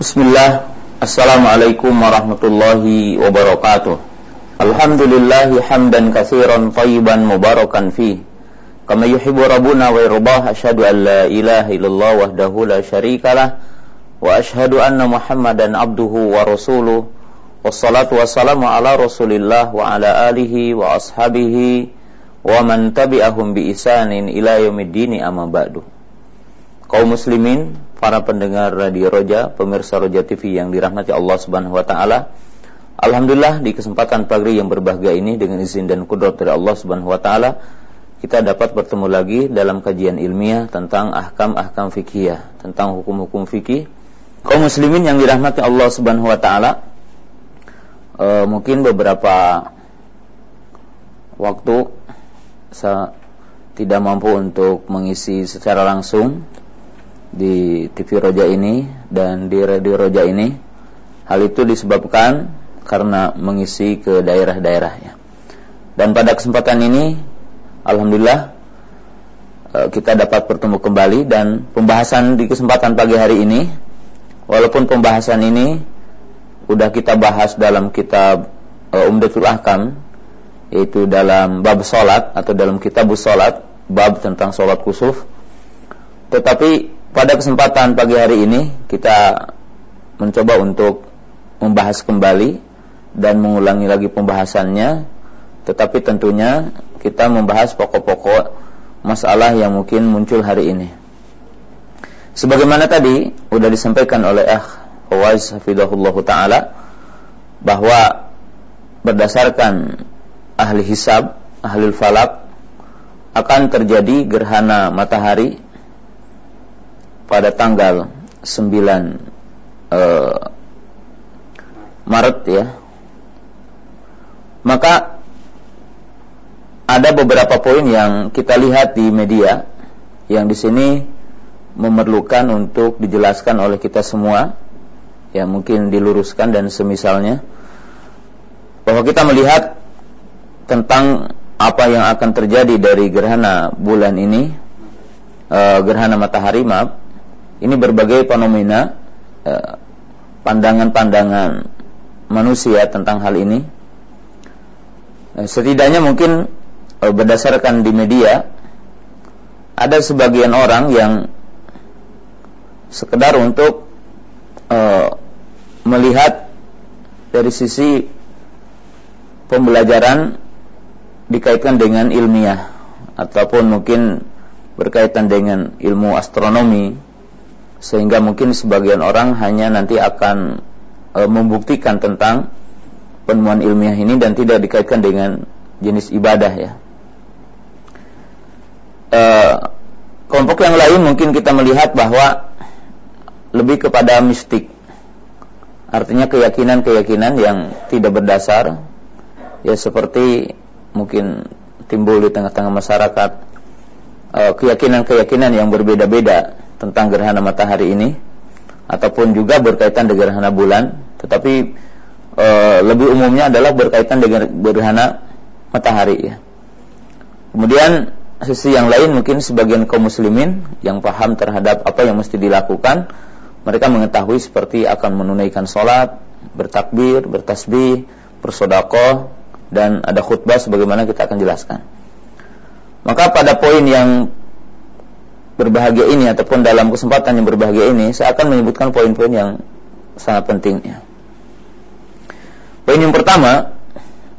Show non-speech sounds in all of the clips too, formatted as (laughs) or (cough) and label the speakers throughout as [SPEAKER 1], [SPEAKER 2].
[SPEAKER 1] Bismillah. Assalamualaikum warahmatullahi wabarakatuh. Alhamdulillahi hamdan kathiran tayyiban mubarakan fi Kama yuhibu rabbuna wa irbah Ashadu an la ilaha illallah wahdahu la syarikalah Wa ashadu anna muhammadan abduhu wa rasuluh. Wassalatu wassalamu ala rasulillah Wa ala alihi wa ashabihi Wa man tabi'ahum bi isanin ila yaumiddini amma ba'du. Kaum muslimin para pendengar Radio Roja, pemirsa Roja TV yang dirahmati Allah Subhanahu wa taala. Alhamdulillah di kesempatan pagi yang berbahagia ini dengan izin dan kudrat dari Allah Subhanahu wa taala kita dapat bertemu lagi dalam kajian ilmiah tentang ahkam-ahkam fikih, tentang hukum-hukum fikih. Kaum muslimin yang dirahmati Allah Subhanahu wa taala, e, mungkin beberapa waktu saya tidak mampu untuk mengisi secara langsung di TV Roja ini dan di Radio Roja ini. Hal itu disebabkan karena mengisi ke daerah-daerahnya. Dan pada kesempatan ini, Alhamdulillah, eh, kita dapat bertemu kembali dan pembahasan di kesempatan pagi hari ini, walaupun pembahasan ini sudah kita bahas dalam kitab uh, Umdatul Ahkam, yaitu dalam bab solat atau dalam kitab solat, bab tentang solat kusuf, tetapi pada kesempatan pagi hari ini kita mencoba untuk membahas kembali dan mengulangi lagi pembahasannya tetapi tentunya kita membahas pokok-pokok masalah yang mungkin muncul hari ini. Sebagaimana tadi sudah disampaikan oleh Akh Fawaz Hafidahullah Ta'ala bahwa berdasarkan ahli hisab, ahli falak akan terjadi gerhana matahari pada tanggal 9 uh, Maret ya. Maka ada beberapa poin yang kita lihat di media yang di sini memerlukan untuk dijelaskan oleh kita semua ya mungkin diluruskan dan semisalnya. Bahwa kita melihat tentang apa yang akan terjadi dari gerhana bulan ini uh, gerhana matahari maaf ini berbagai fenomena eh, pandangan-pandangan manusia tentang hal ini. Eh, setidaknya mungkin eh, berdasarkan di media ada sebagian orang yang sekedar untuk melihat dari sisi pembelajaran dikaitkan dengan ilmiah ataupun mungkin berkaitan dengan ilmu astronomi sehingga mungkin sebagian orang hanya nanti akan e, membuktikan tentang penemuan ilmiah ini dan tidak dikaitkan dengan jenis ibadah ya. E, kelompok yang lain mungkin kita melihat bahwa lebih kepada mistik. Artinya keyakinan-keyakinan yang tidak berdasar ya seperti mungkin timbul di tengah-tengah masyarakat e, keyakinan-keyakinan yang berbeda-beda tentang gerhana matahari ini ataupun juga berkaitan dengan gerhana bulan, tetapi e, lebih umumnya adalah berkaitan dengan gerhana matahari ya. Kemudian sisi yang lain mungkin sebagian kaum muslimin yang paham terhadap apa yang mesti dilakukan, mereka mengetahui seperti akan menunaikan sholat, bertakbir, bertasbih, bersodakoh, dan ada khutbah sebagaimana kita akan jelaskan. Maka pada poin yang berbahagia ini ataupun dalam kesempatan yang berbahagia ini saya akan menyebutkan poin-poin yang sangat penting ya. Poin yang pertama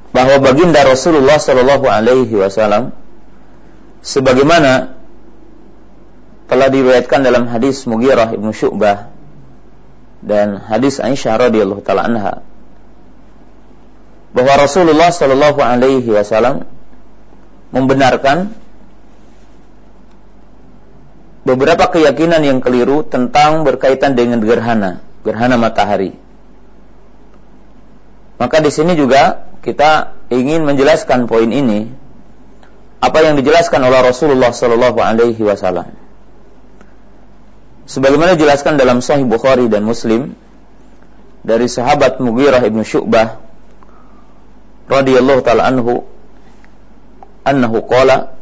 [SPEAKER 1] bahwa baginda Rasulullah Shallallahu Alaihi Wasallam sebagaimana telah diriwayatkan dalam hadis Mughirah ibnu Syu'bah dan hadis Aisyah radhiyallahu taala anha bahwa Rasulullah Shallallahu Alaihi Wasallam membenarkan beberapa keyakinan yang keliru tentang berkaitan dengan gerhana, gerhana matahari. Maka di sini juga kita ingin menjelaskan poin ini apa yang dijelaskan oleh Rasulullah sallallahu alaihi wasallam. Sebagaimana dijelaskan dalam Sahih Bukhari dan Muslim dari sahabat Mughirah ibnu Syu'bah radhiyallahu taala anhu annahu qala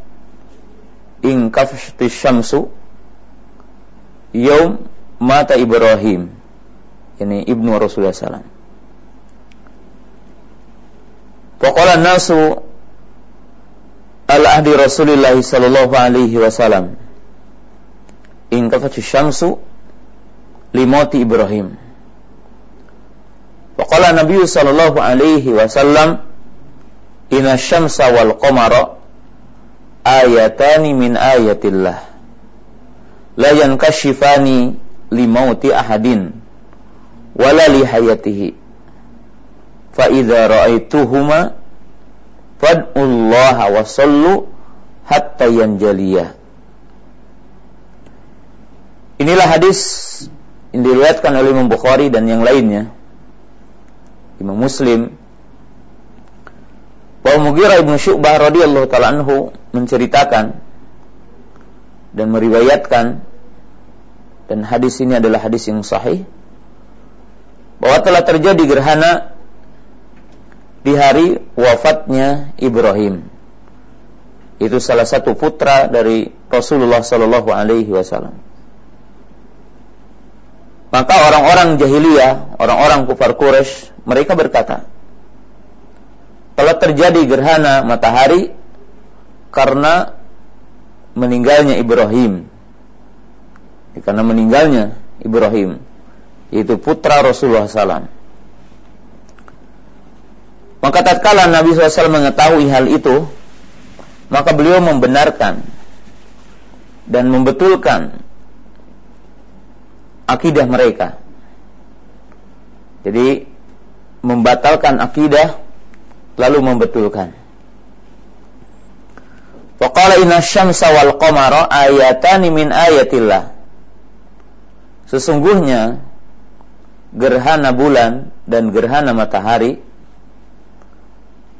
[SPEAKER 1] in kafshati syamsu yaum mata Ibrahim ini ibnu Rasulullah SAW. Faqala nasu al-ahdi Rasulullah sallallahu alaihi wasallam in kafatu syamsu limoti Ibrahim. Faqala Nabi sallallahu alaihi wasallam inna syamsa wal qamara ayatani min ayatillah la yankashifani limauti ahadin wala li hayatihi. Fa idza ra'aituhuma fad'ullaha wa sallu hatta yanjaliyah Inilah hadis yang diriwayatkan oleh Imam Bukhari dan yang lainnya. Imam Muslim. Bahwa Mughirah ibnu Syu'bah radhiyallahu taala anhu menceritakan dan meriwayatkan dan hadis ini adalah hadis yang sahih bahwa telah terjadi gerhana di hari wafatnya Ibrahim. Itu salah satu putra dari Rasulullah Sallallahu Alaihi Wasallam. Maka orang-orang jahiliyah, orang-orang kufar Quraisy, mereka berkata, telah terjadi gerhana matahari karena meninggalnya Ibrahim. Karena meninggalnya Ibrahim yaitu putra Rasulullah SAW. Maka tatkala Nabi SAW mengetahui hal itu, maka beliau membenarkan dan membetulkan akidah mereka. Jadi membatalkan akidah lalu membetulkan. Waqala inna syamsa wal ayatani min ayatillah. Sesungguhnya gerhana bulan dan gerhana matahari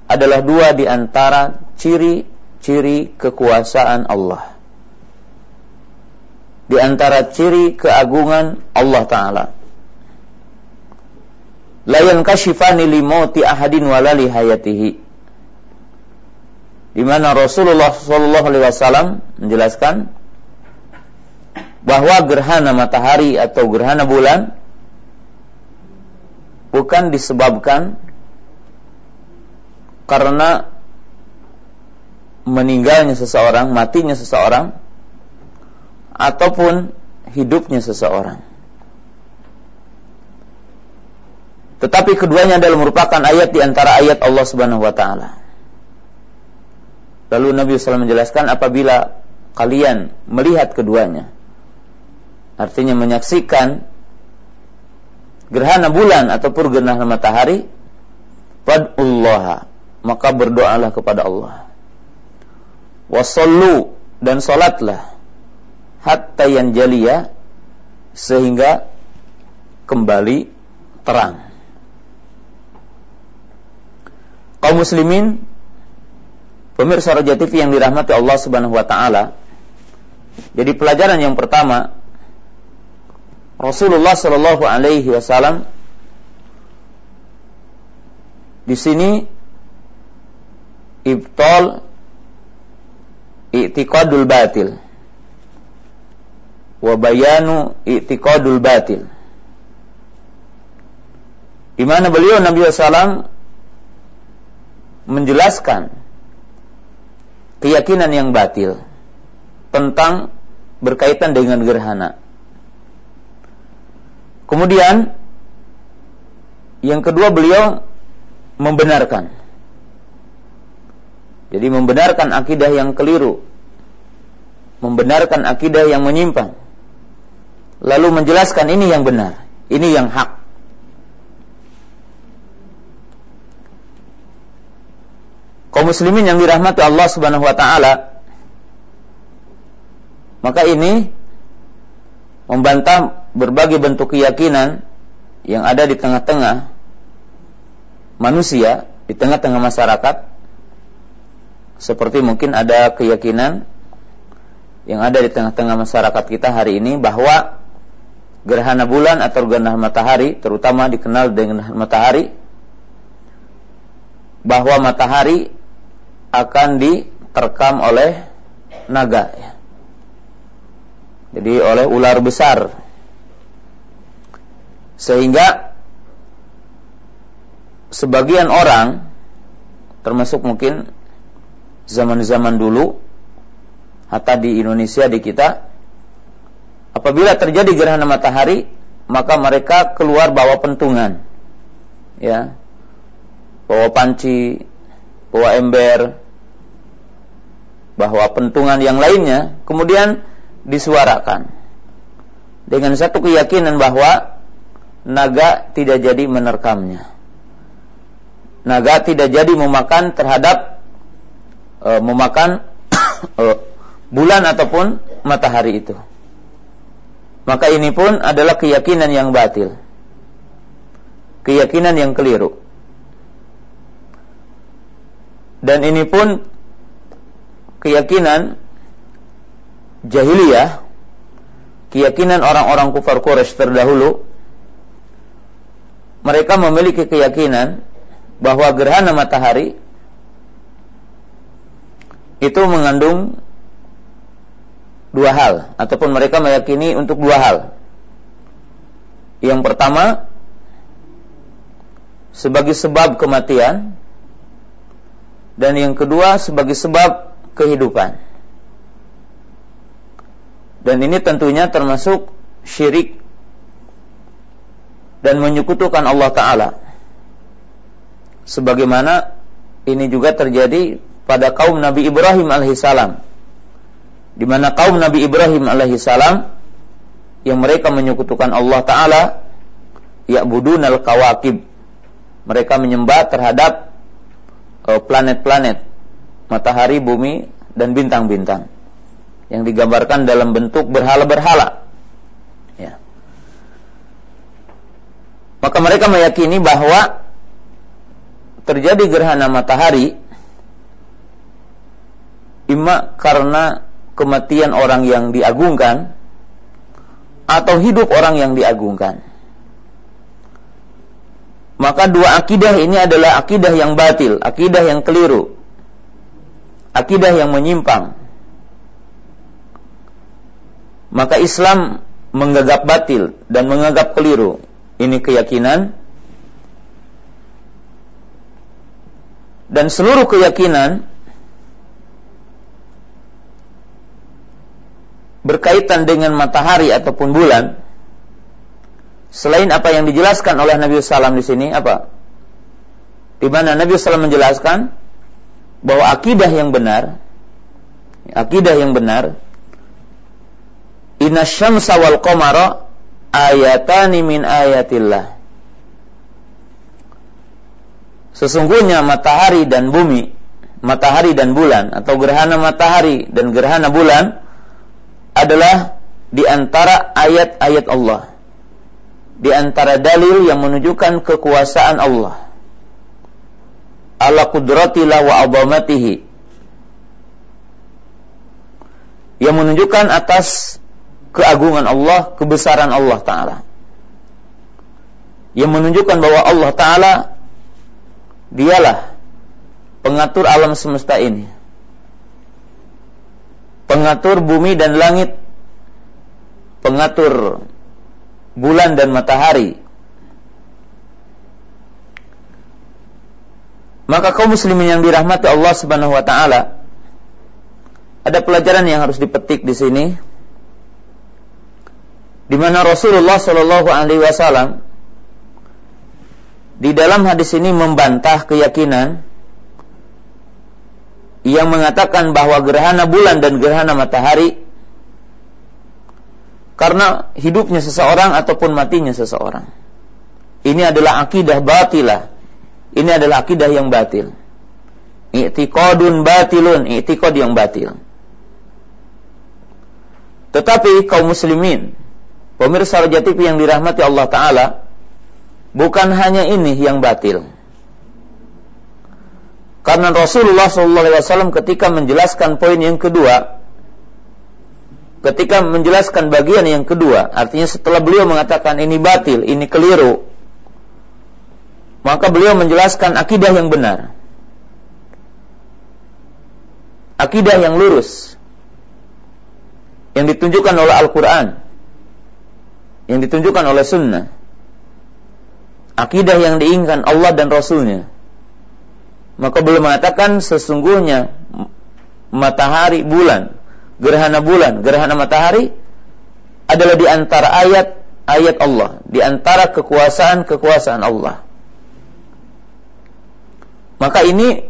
[SPEAKER 1] adalah dua di antara ciri-ciri kekuasaan Allah. Di antara ciri keagungan Allah Ta'ala. Layan kashifani limauti ahadin walali hayatihi. Di mana Rasulullah Shallallahu Alaihi Wasallam menjelaskan bahwa gerhana matahari atau gerhana bulan bukan disebabkan karena meninggalnya seseorang, matinya seseorang, ataupun hidupnya seseorang. Tetapi keduanya adalah merupakan ayat di antara ayat Allah Subhanahu wa taala. Lalu Nabi SAW menjelaskan apabila kalian melihat keduanya, artinya menyaksikan gerhana bulan ataupun gerhana matahari, fad'ullaha, maka berdoalah kepada Allah. Wasallu dan salatlah hatta yanjaliya sehingga kembali terang. Kaum muslimin pemirsa Raja TV yang dirahmati Allah Subhanahu wa taala. Jadi pelajaran yang pertama Rasulullah Shallallahu Alaihi Wasallam di sini ibtol i'tiqadul batil wa bayanu i'tiqadul batil. Di mana beliau Nabi SAW menjelaskan keyakinan yang batil tentang berkaitan dengan gerhana Kemudian yang kedua beliau membenarkan. Jadi membenarkan akidah yang keliru. Membenarkan akidah yang menyimpang. Lalu menjelaskan ini yang benar, ini yang hak. Kaum muslimin yang dirahmati Allah Subhanahu wa taala maka ini membantah berbagai bentuk keyakinan yang ada di tengah-tengah manusia, di tengah-tengah masyarakat, seperti mungkin ada keyakinan yang ada di tengah-tengah masyarakat kita hari ini bahwa gerhana bulan atau gerhana matahari, terutama dikenal dengan matahari, bahwa matahari akan diterkam oleh naga, ya. Jadi oleh ular besar. Sehingga sebagian orang termasuk mungkin zaman-zaman dulu hatta di Indonesia di kita apabila terjadi gerhana matahari maka mereka keluar bawa pentungan. Ya. Bawa panci bawa ember bahwa pentungan yang lainnya. Kemudian disuarakan dengan satu keyakinan bahwa naga tidak jadi menerkamnya naga tidak jadi memakan terhadap e, memakan (coughs) e, bulan ataupun matahari itu. Maka ini pun adalah keyakinan yang batil. Keyakinan yang keliru. Dan ini pun keyakinan jahiliyah, keyakinan orang-orang kufar Quraisy terdahulu, mereka memiliki keyakinan bahwa gerhana matahari itu mengandung dua hal ataupun mereka meyakini untuk dua hal. Yang pertama sebagai sebab kematian dan yang kedua sebagai sebab kehidupan. Dan ini tentunya termasuk syirik dan menyekutukan Allah taala. Sebagaimana ini juga terjadi pada kaum Nabi Ibrahim alaihissalam. Di mana kaum Nabi Ibrahim alaihissalam yang mereka menyekutukan Allah taala ya'budun al-kawakib. Mereka menyembah terhadap uh, planet-planet matahari, bumi dan bintang-bintang yang digambarkan dalam bentuk berhala-berhala ya. maka mereka meyakini bahwa terjadi gerhana matahari imma karena kematian orang yang diagungkan atau hidup orang yang diagungkan. Maka dua akidah ini adalah akidah yang batil, akidah yang keliru, akidah yang menyimpang. Maka Islam menganggap batil dan menganggap keliru. Ini keyakinan dan seluruh keyakinan berkaitan dengan matahari ataupun bulan selain apa yang dijelaskan oleh Nabi Sallam di sini apa? Di mana Nabi Sallam menjelaskan bahwa akidah yang benar akidah yang benar inna syamsa wal qamara ayatani min ayatillah Sesungguhnya matahari dan bumi, matahari dan bulan atau gerhana matahari dan gerhana bulan adalah di antara ayat-ayat Allah. Di antara dalil yang menunjukkan kekuasaan Allah. Ala kudratillah wa abamatihi. Yang menunjukkan atas keagungan Allah, kebesaran Allah Ta'ala. Yang menunjukkan bahwa Allah Ta'ala Dialah pengatur alam semesta ini. Pengatur bumi dan langit. Pengatur bulan dan matahari. Maka kaum muslimin yang dirahmati Allah Subhanahu wa taala ada pelajaran yang harus dipetik di sini di mana Rasulullah Shallallahu alaihi wasallam di dalam hadis ini membantah keyakinan yang mengatakan bahwa gerhana bulan dan gerhana matahari karena hidupnya seseorang ataupun matinya seseorang. Ini adalah akidah batilah. Ini adalah akidah yang batil. I'tiqadun batilun, i'tiqad yang batil. Tetapi kaum muslimin, pemirsa Raja TV yang dirahmati Allah Ta'ala, Bukan hanya ini yang batil. Karena Rasulullah SAW ketika menjelaskan poin yang kedua, ketika menjelaskan bagian yang kedua, artinya setelah beliau mengatakan ini batil, ini keliru, maka beliau menjelaskan akidah yang benar. Akidah yang lurus. Yang ditunjukkan oleh Al-Quran. Yang ditunjukkan oleh Sunnah akidah yang diinginkan Allah dan Rasulnya. Maka belum mengatakan sesungguhnya matahari bulan, gerhana bulan, gerhana matahari adalah di antara ayat ayat Allah, di antara kekuasaan-kekuasaan Allah. Maka ini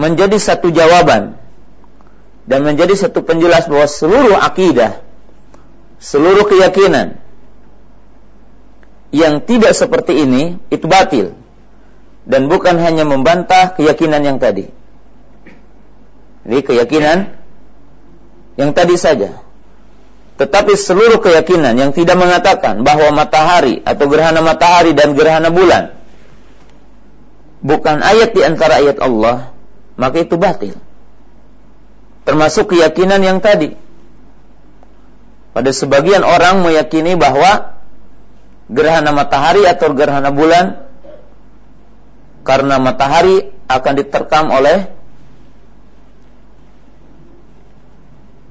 [SPEAKER 1] menjadi satu jawaban dan menjadi satu penjelas bahwa seluruh akidah, seluruh keyakinan yang tidak seperti ini itu batil dan bukan hanya membantah keyakinan yang tadi. Jadi keyakinan yang tadi saja. Tetapi seluruh keyakinan yang tidak mengatakan bahwa matahari atau gerhana matahari dan gerhana bulan bukan ayat di antara ayat Allah, maka itu batil. Termasuk keyakinan yang tadi. Pada sebagian orang meyakini bahwa gerhana matahari atau gerhana bulan karena matahari akan diterkam oleh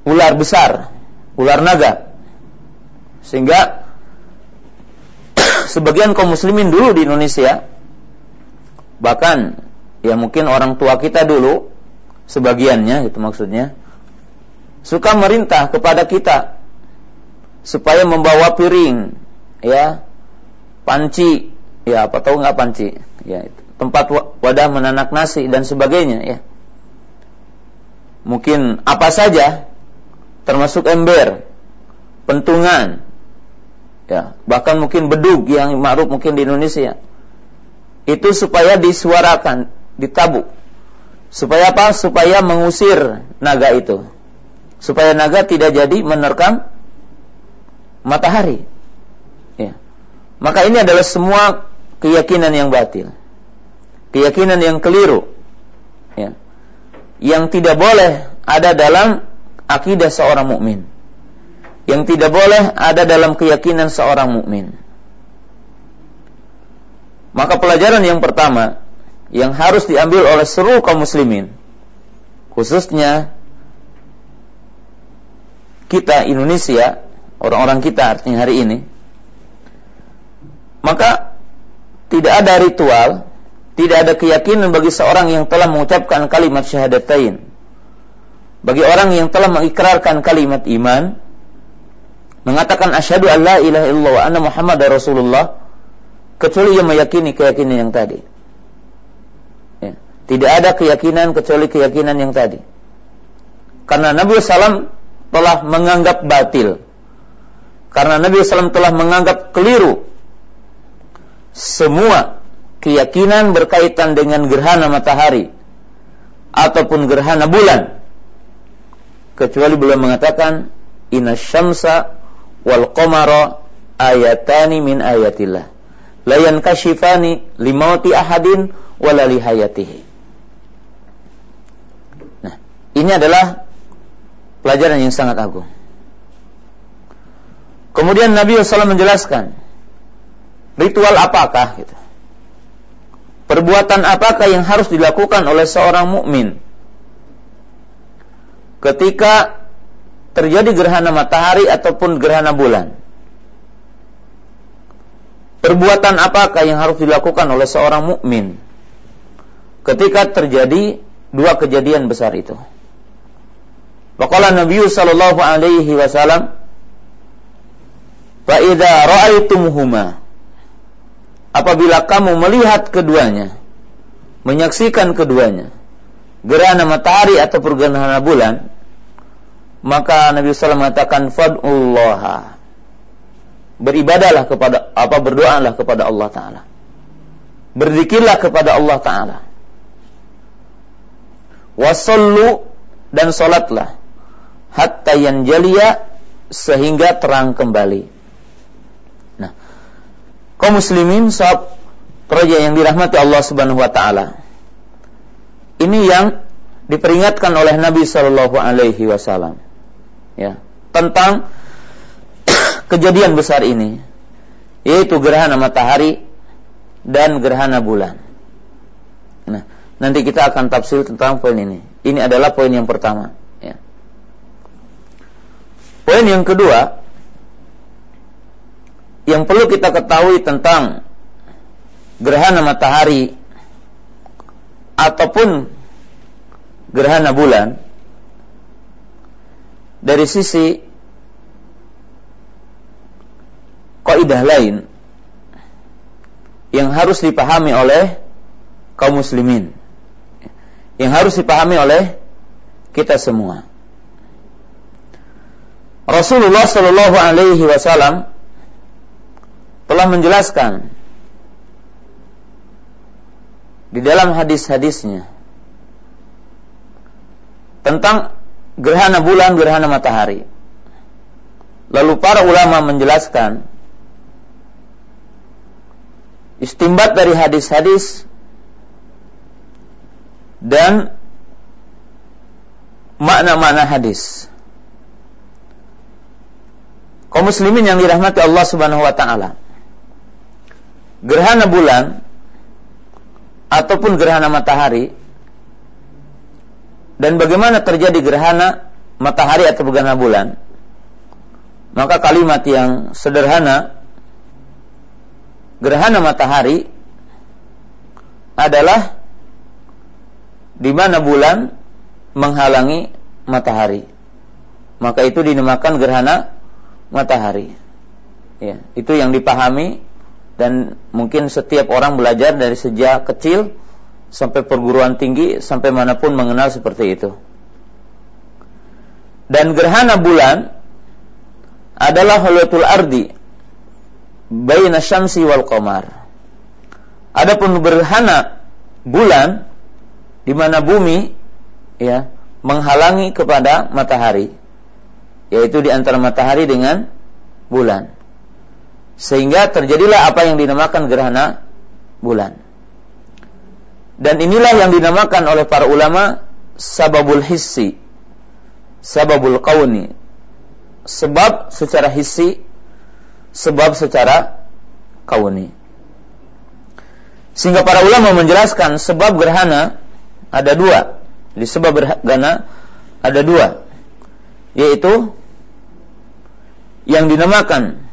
[SPEAKER 1] ular besar, ular naga. Sehingga (coughs) sebagian kaum muslimin dulu di Indonesia bahkan ya mungkin orang tua kita dulu sebagiannya itu maksudnya suka merintah kepada kita supaya membawa piring ya. Panci ya apa tahu nggak panci? Ya tempat wadah menanak nasi dan sebagainya ya. Mungkin apa saja termasuk ember pentungan ya. Bahkan mungkin bedug yang ma'ruf mungkin di Indonesia. Itu supaya disuarakan ditabuk. Supaya apa? Supaya mengusir naga itu. Supaya naga tidak jadi menerkam matahari. Ya. Maka ini adalah semua keyakinan yang batil. Keyakinan yang keliru. Ya. Yang tidak boleh ada dalam akidah seorang mukmin. Yang tidak boleh ada dalam keyakinan seorang mukmin. Maka pelajaran yang pertama yang harus diambil oleh seluruh kaum muslimin khususnya kita Indonesia orang-orang kita artinya hari ini maka tidak ada ritual tidak ada keyakinan bagi seorang yang telah mengucapkan kalimat syahadatain bagi orang yang telah mengikrarkan kalimat iman mengatakan asyhadu an la ilaha illallah wa anna muhammadar rasulullah kecuali yang meyakini keyakinan yang tadi tidak ada keyakinan kecuali keyakinan yang tadi. Karena Nabi SAW telah menganggap batil. Karena Nabi SAW telah menganggap keliru semua keyakinan berkaitan dengan gerhana matahari ataupun gerhana bulan. Kecuali beliau mengatakan inna syamsa wal qamara ayatani min ayatillah. La yankashifani limauti ahadin wala lihayatihi ini adalah pelajaran yang sangat agung. Kemudian Nabi SAW menjelaskan ritual apakah gitu. Perbuatan apakah yang harus dilakukan oleh seorang mukmin ketika terjadi gerhana matahari ataupun gerhana bulan? Perbuatan apakah yang harus dilakukan oleh seorang mukmin ketika terjadi dua kejadian besar itu? Waqala Nabi sallallahu alaihi wasallam Fa idza ra'aytumuhuma Apabila kamu melihat keduanya menyaksikan keduanya gerhana matahari atau gerhana bulan maka Nabi SAW mengatakan fadullah beribadalah kepada apa berdoalah kepada Allah taala. Berzikirlah kepada Allah taala. Wasallu dan salatlah hatta yanjaliya sehingga terang kembali. Kaum muslimin sahab proyek yang dirahmati Allah Subhanahu wa taala. Ini yang diperingatkan oleh Nabi Shallallahu alaihi wasallam. Ya, tentang (coughs) kejadian besar ini yaitu gerhana matahari dan gerhana bulan. Nah, nanti kita akan tafsir tentang poin ini. Ini adalah poin yang pertama. Poin yang kedua yang perlu kita ketahui tentang gerhana matahari ataupun gerhana bulan dari sisi kaidah lain yang harus dipahami oleh kaum muslimin yang harus dipahami oleh kita semua. Rasulullah Shallallahu Alaihi Wasallam telah menjelaskan di dalam hadis-hadisnya tentang gerhana bulan, gerhana matahari. Lalu para ulama menjelaskan istimbat dari hadis-hadis dan makna-makna hadis. Kaum muslimin yang dirahmati Allah Subhanahu wa taala. Gerhana bulan ataupun gerhana matahari dan bagaimana terjadi gerhana matahari atau gerhana bulan? Maka kalimat yang sederhana gerhana matahari adalah di mana bulan menghalangi matahari. Maka itu dinamakan gerhana matahari. Ya, itu yang dipahami dan mungkin setiap orang belajar dari sejak kecil sampai perguruan tinggi sampai mana pun mengenal seperti itu. Dan gerhana bulan adalah hulatul ardi baina syamsi wal qamar. Adapun gerhana bulan di mana bumi ya menghalangi kepada matahari yaitu di antara matahari dengan bulan sehingga terjadilah apa yang dinamakan gerhana bulan dan inilah yang dinamakan oleh para ulama sababul hissi sababul kauni sebab secara hissi sebab secara kauni sehingga para ulama menjelaskan sebab gerhana ada dua. Di sebab bergana ada dua. Yaitu yang dinamakan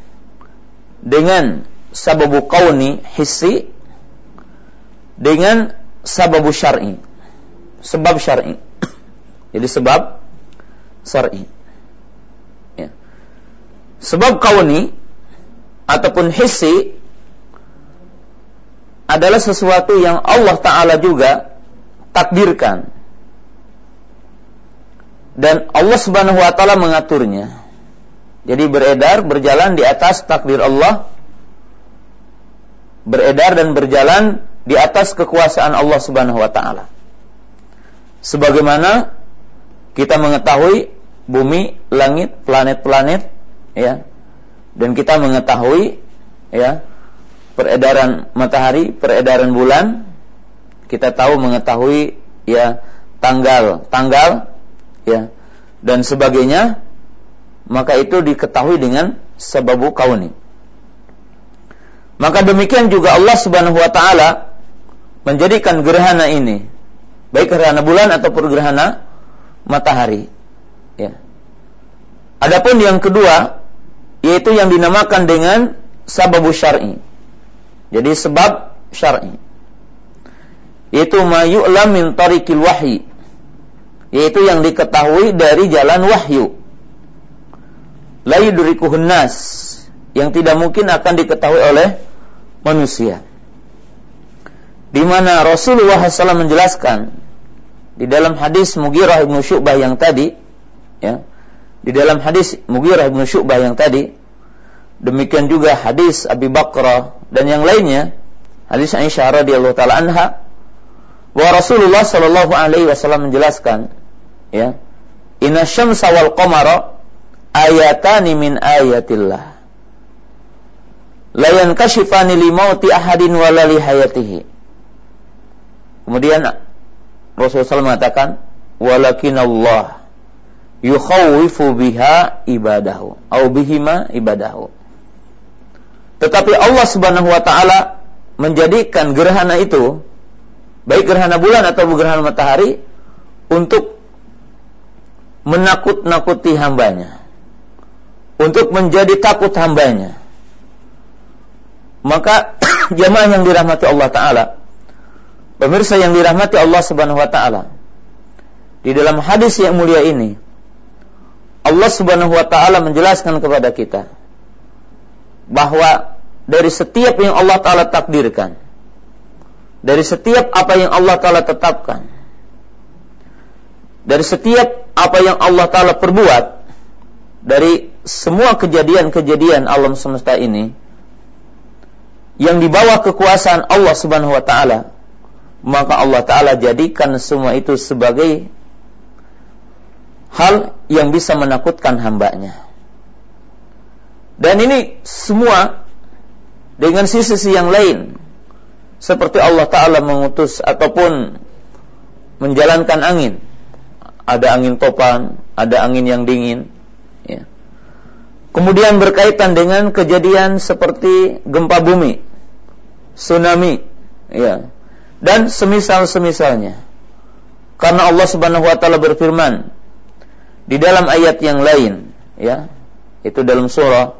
[SPEAKER 1] dengan sababu kauni hissi dengan sababu syar'i. Sebab syar'i. (coughs) Jadi sebab syar'i. Ya. Sebab kauni ataupun hissi adalah sesuatu yang Allah Ta'ala juga takdirkan dan Allah Subhanahu wa taala mengaturnya. Jadi beredar berjalan di atas takdir Allah beredar dan berjalan di atas kekuasaan Allah Subhanahu wa taala. Sebagaimana kita mengetahui bumi, langit, planet-planet ya. Dan kita mengetahui ya peredaran matahari, peredaran bulan, kita tahu mengetahui ya tanggal tanggal ya dan sebagainya maka itu diketahui dengan sebabu kauni. Maka demikian juga Allah Subhanahu wa taala menjadikan gerhana ini baik gerhana bulan ataupun gerhana matahari. Ya. Adapun yang kedua yaitu yang dinamakan dengan sababu syar'i. Jadi sebab syar'i. Yaitu mayu'lam min tariqil wahyi. Yaitu yang diketahui dari jalan wahyu la yudrikuhun nas. Yang tidak mungkin akan diketahui oleh manusia. Di mana Rasulullah SAW menjelaskan di dalam hadis Mughirah bin Syu'bah yang tadi ya di dalam hadis Mughirah bin Syu'bah yang tadi demikian juga hadis Abi Bakrah dan yang lainnya hadis Aisyah radhiyallahu taala anha bahwa Rasulullah Shallallahu Alaihi Wasallam menjelaskan, ya, Inna syamsa wal ayatani min ayatillah. La yankashifani li mauti ahadin wala li hayatihi. Kemudian Rasulullah SAW mengatakan, walakin Allah yukhawifu biha ibadahu au bihima ibadahu. Tetapi Allah Subhanahu wa taala menjadikan gerhana itu baik gerhana bulan atau gerhana matahari untuk menakut-nakuti hambanya untuk menjadi takut hambanya maka (clears throat) jamaah yang dirahmati Allah taala, pemirsa yang dirahmati Allah Subhanahu wa taala. Di dalam hadis yang mulia ini, Allah Subhanahu wa taala menjelaskan kepada kita bahwa dari setiap yang Allah taala takdirkan, dari setiap apa yang Allah taala tetapkan, dari setiap apa yang Allah taala perbuat, dari semua kejadian-kejadian alam semesta ini yang di bawah kekuasaan Allah Subhanahu wa taala, maka Allah taala jadikan semua itu sebagai hal yang bisa menakutkan hambanya. Dan ini semua dengan sisi-sisi yang lain. Seperti Allah Ta'ala mengutus ataupun menjalankan angin. Ada angin topan, ada angin yang dingin. Ya. Kemudian berkaitan dengan kejadian seperti gempa bumi, tsunami, ya, dan semisal-semisalnya. Karena Allah Subhanahu wa taala berfirman, di dalam ayat yang lain ya itu dalam surah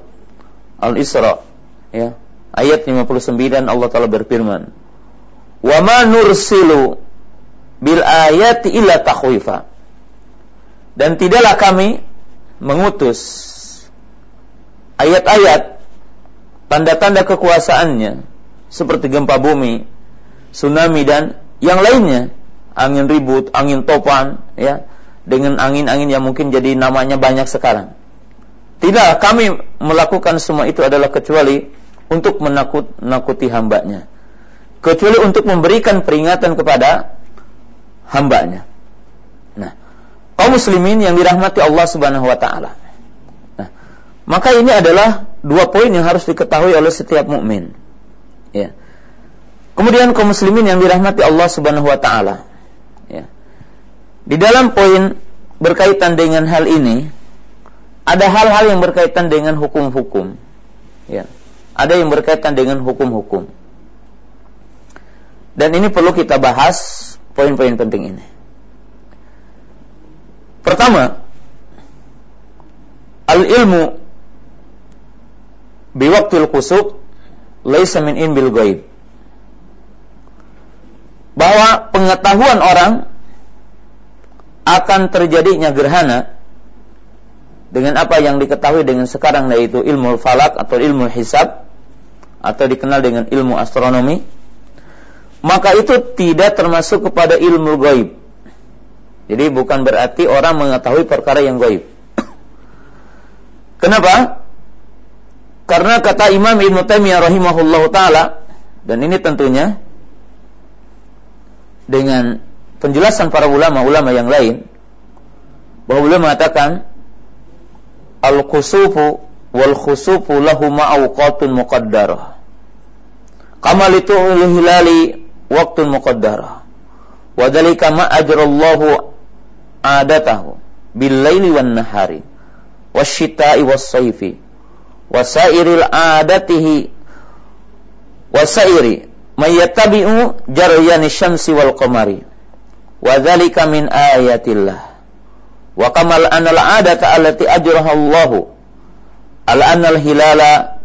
[SPEAKER 1] Al-Isra ya ayat 59 Allah taala berfirman wa ma nursilu bil ayati illa takhwifa dan tidaklah kami mengutus ayat-ayat tanda-tanda kekuasaannya seperti gempa bumi, tsunami dan yang lainnya, angin ribut, angin topan, ya, dengan angin-angin yang mungkin jadi namanya banyak sekarang. Tidak, kami melakukan semua itu adalah kecuali untuk menakut-nakuti hambanya. Kecuali untuk memberikan peringatan kepada hambanya. Kaum muslimin yang dirahmati Allah subhanahu wa ta'ala. Nah, maka ini adalah dua poin yang harus diketahui oleh setiap mukmin. Ya. Kemudian kaum muslimin yang dirahmati Allah subhanahu wa ta'ala. Di dalam poin berkaitan dengan hal ini, ada hal-hal yang berkaitan dengan hukum-hukum. Ya. Ada yang berkaitan dengan hukum-hukum. Dan ini perlu kita bahas poin-poin penting ini. Pertama, al-ilmu biwaktil kusuk laisa min in bil gaib. Bahwa pengetahuan orang akan terjadinya gerhana dengan apa yang diketahui dengan sekarang yaitu ilmu falak atau ilmu hisab atau dikenal dengan ilmu astronomi maka itu tidak termasuk kepada ilmu gaib jadi bukan berarti orang mengetahui perkara yang gaib kenapa karena kata Imam Ibn Taimiyah rahimahullah taala dan ini tentunya dengan penjelasan para ulama-ulama yang lain bahwa beliau mengatakan al-khusufu wal khusufu lahu ma'awqatun muqaddarah. Itu hilali waktu muqaddarah. Wa dzalika ma ajrallahu adatahu bil laili wan nahari wasyita'i was-sayfi wa sairil adatihi wa sairi may yattabi'u jaryani syamsi wal qamari wa dzalika min ayatillah wa kamal anal adata allati ajraha Allah al anal hilala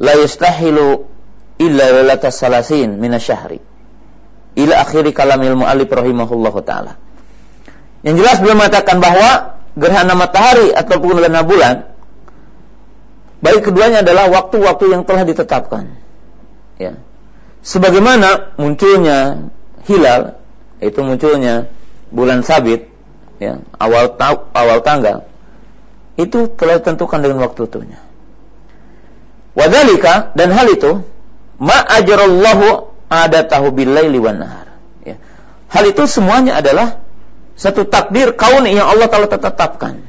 [SPEAKER 1] la yastahilu illa lalata salasin min syahri ila akhiri kalamil mu'allif rahimahullahu taala yang jelas beliau mengatakan bahwa gerhana matahari ataupun gerhana bulan baik keduanya adalah waktu-waktu yang telah ditetapkan. Ya. Sebagaimana munculnya hilal itu munculnya bulan sabit ya awal ta awal tanggal itu telah ditentukan dengan waktu waktunya. Wadalika dan hal itu ma ajarallahu adatahu billaili wan nahar. Ya. hal itu semuanya adalah satu takdir kaun yang Allah telah tetapkan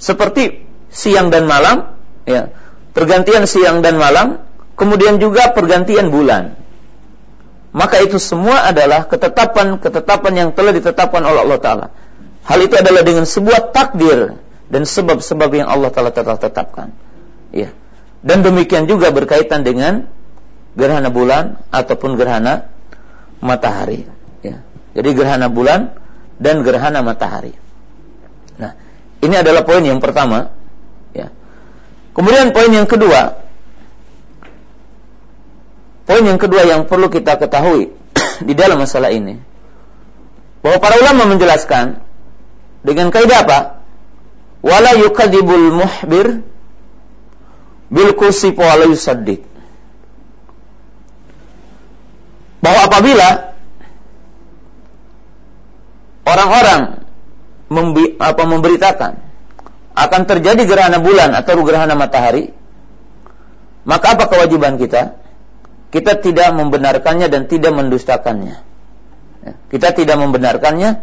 [SPEAKER 1] seperti siang dan malam ya pergantian siang dan malam kemudian juga pergantian bulan maka itu semua adalah ketetapan-ketetapan yang telah ditetapkan oleh Allah Ta'ala. Hal itu adalah dengan sebuah takdir dan sebab-sebab yang Allah Ta'ala telah tetapkan. Ya. Dan demikian juga berkaitan dengan gerhana bulan ataupun gerhana matahari. Ya. Jadi gerhana bulan dan gerhana matahari. Nah, ini adalah poin yang pertama. Ya. Kemudian poin yang kedua, poin yang kedua yang perlu kita ketahui (clears throat) di dalam masalah ini bahwa para ulama menjelaskan dengan kaidah apa? Wala yukadzibul muhbir bil la yusaddiq. Bahwa apabila orang-orang apa memberitakan akan terjadi gerhana bulan atau gerhana matahari, maka apa kewajiban kita? Kita tidak membenarkannya dan tidak mendustakannya. Ya, kita tidak membenarkannya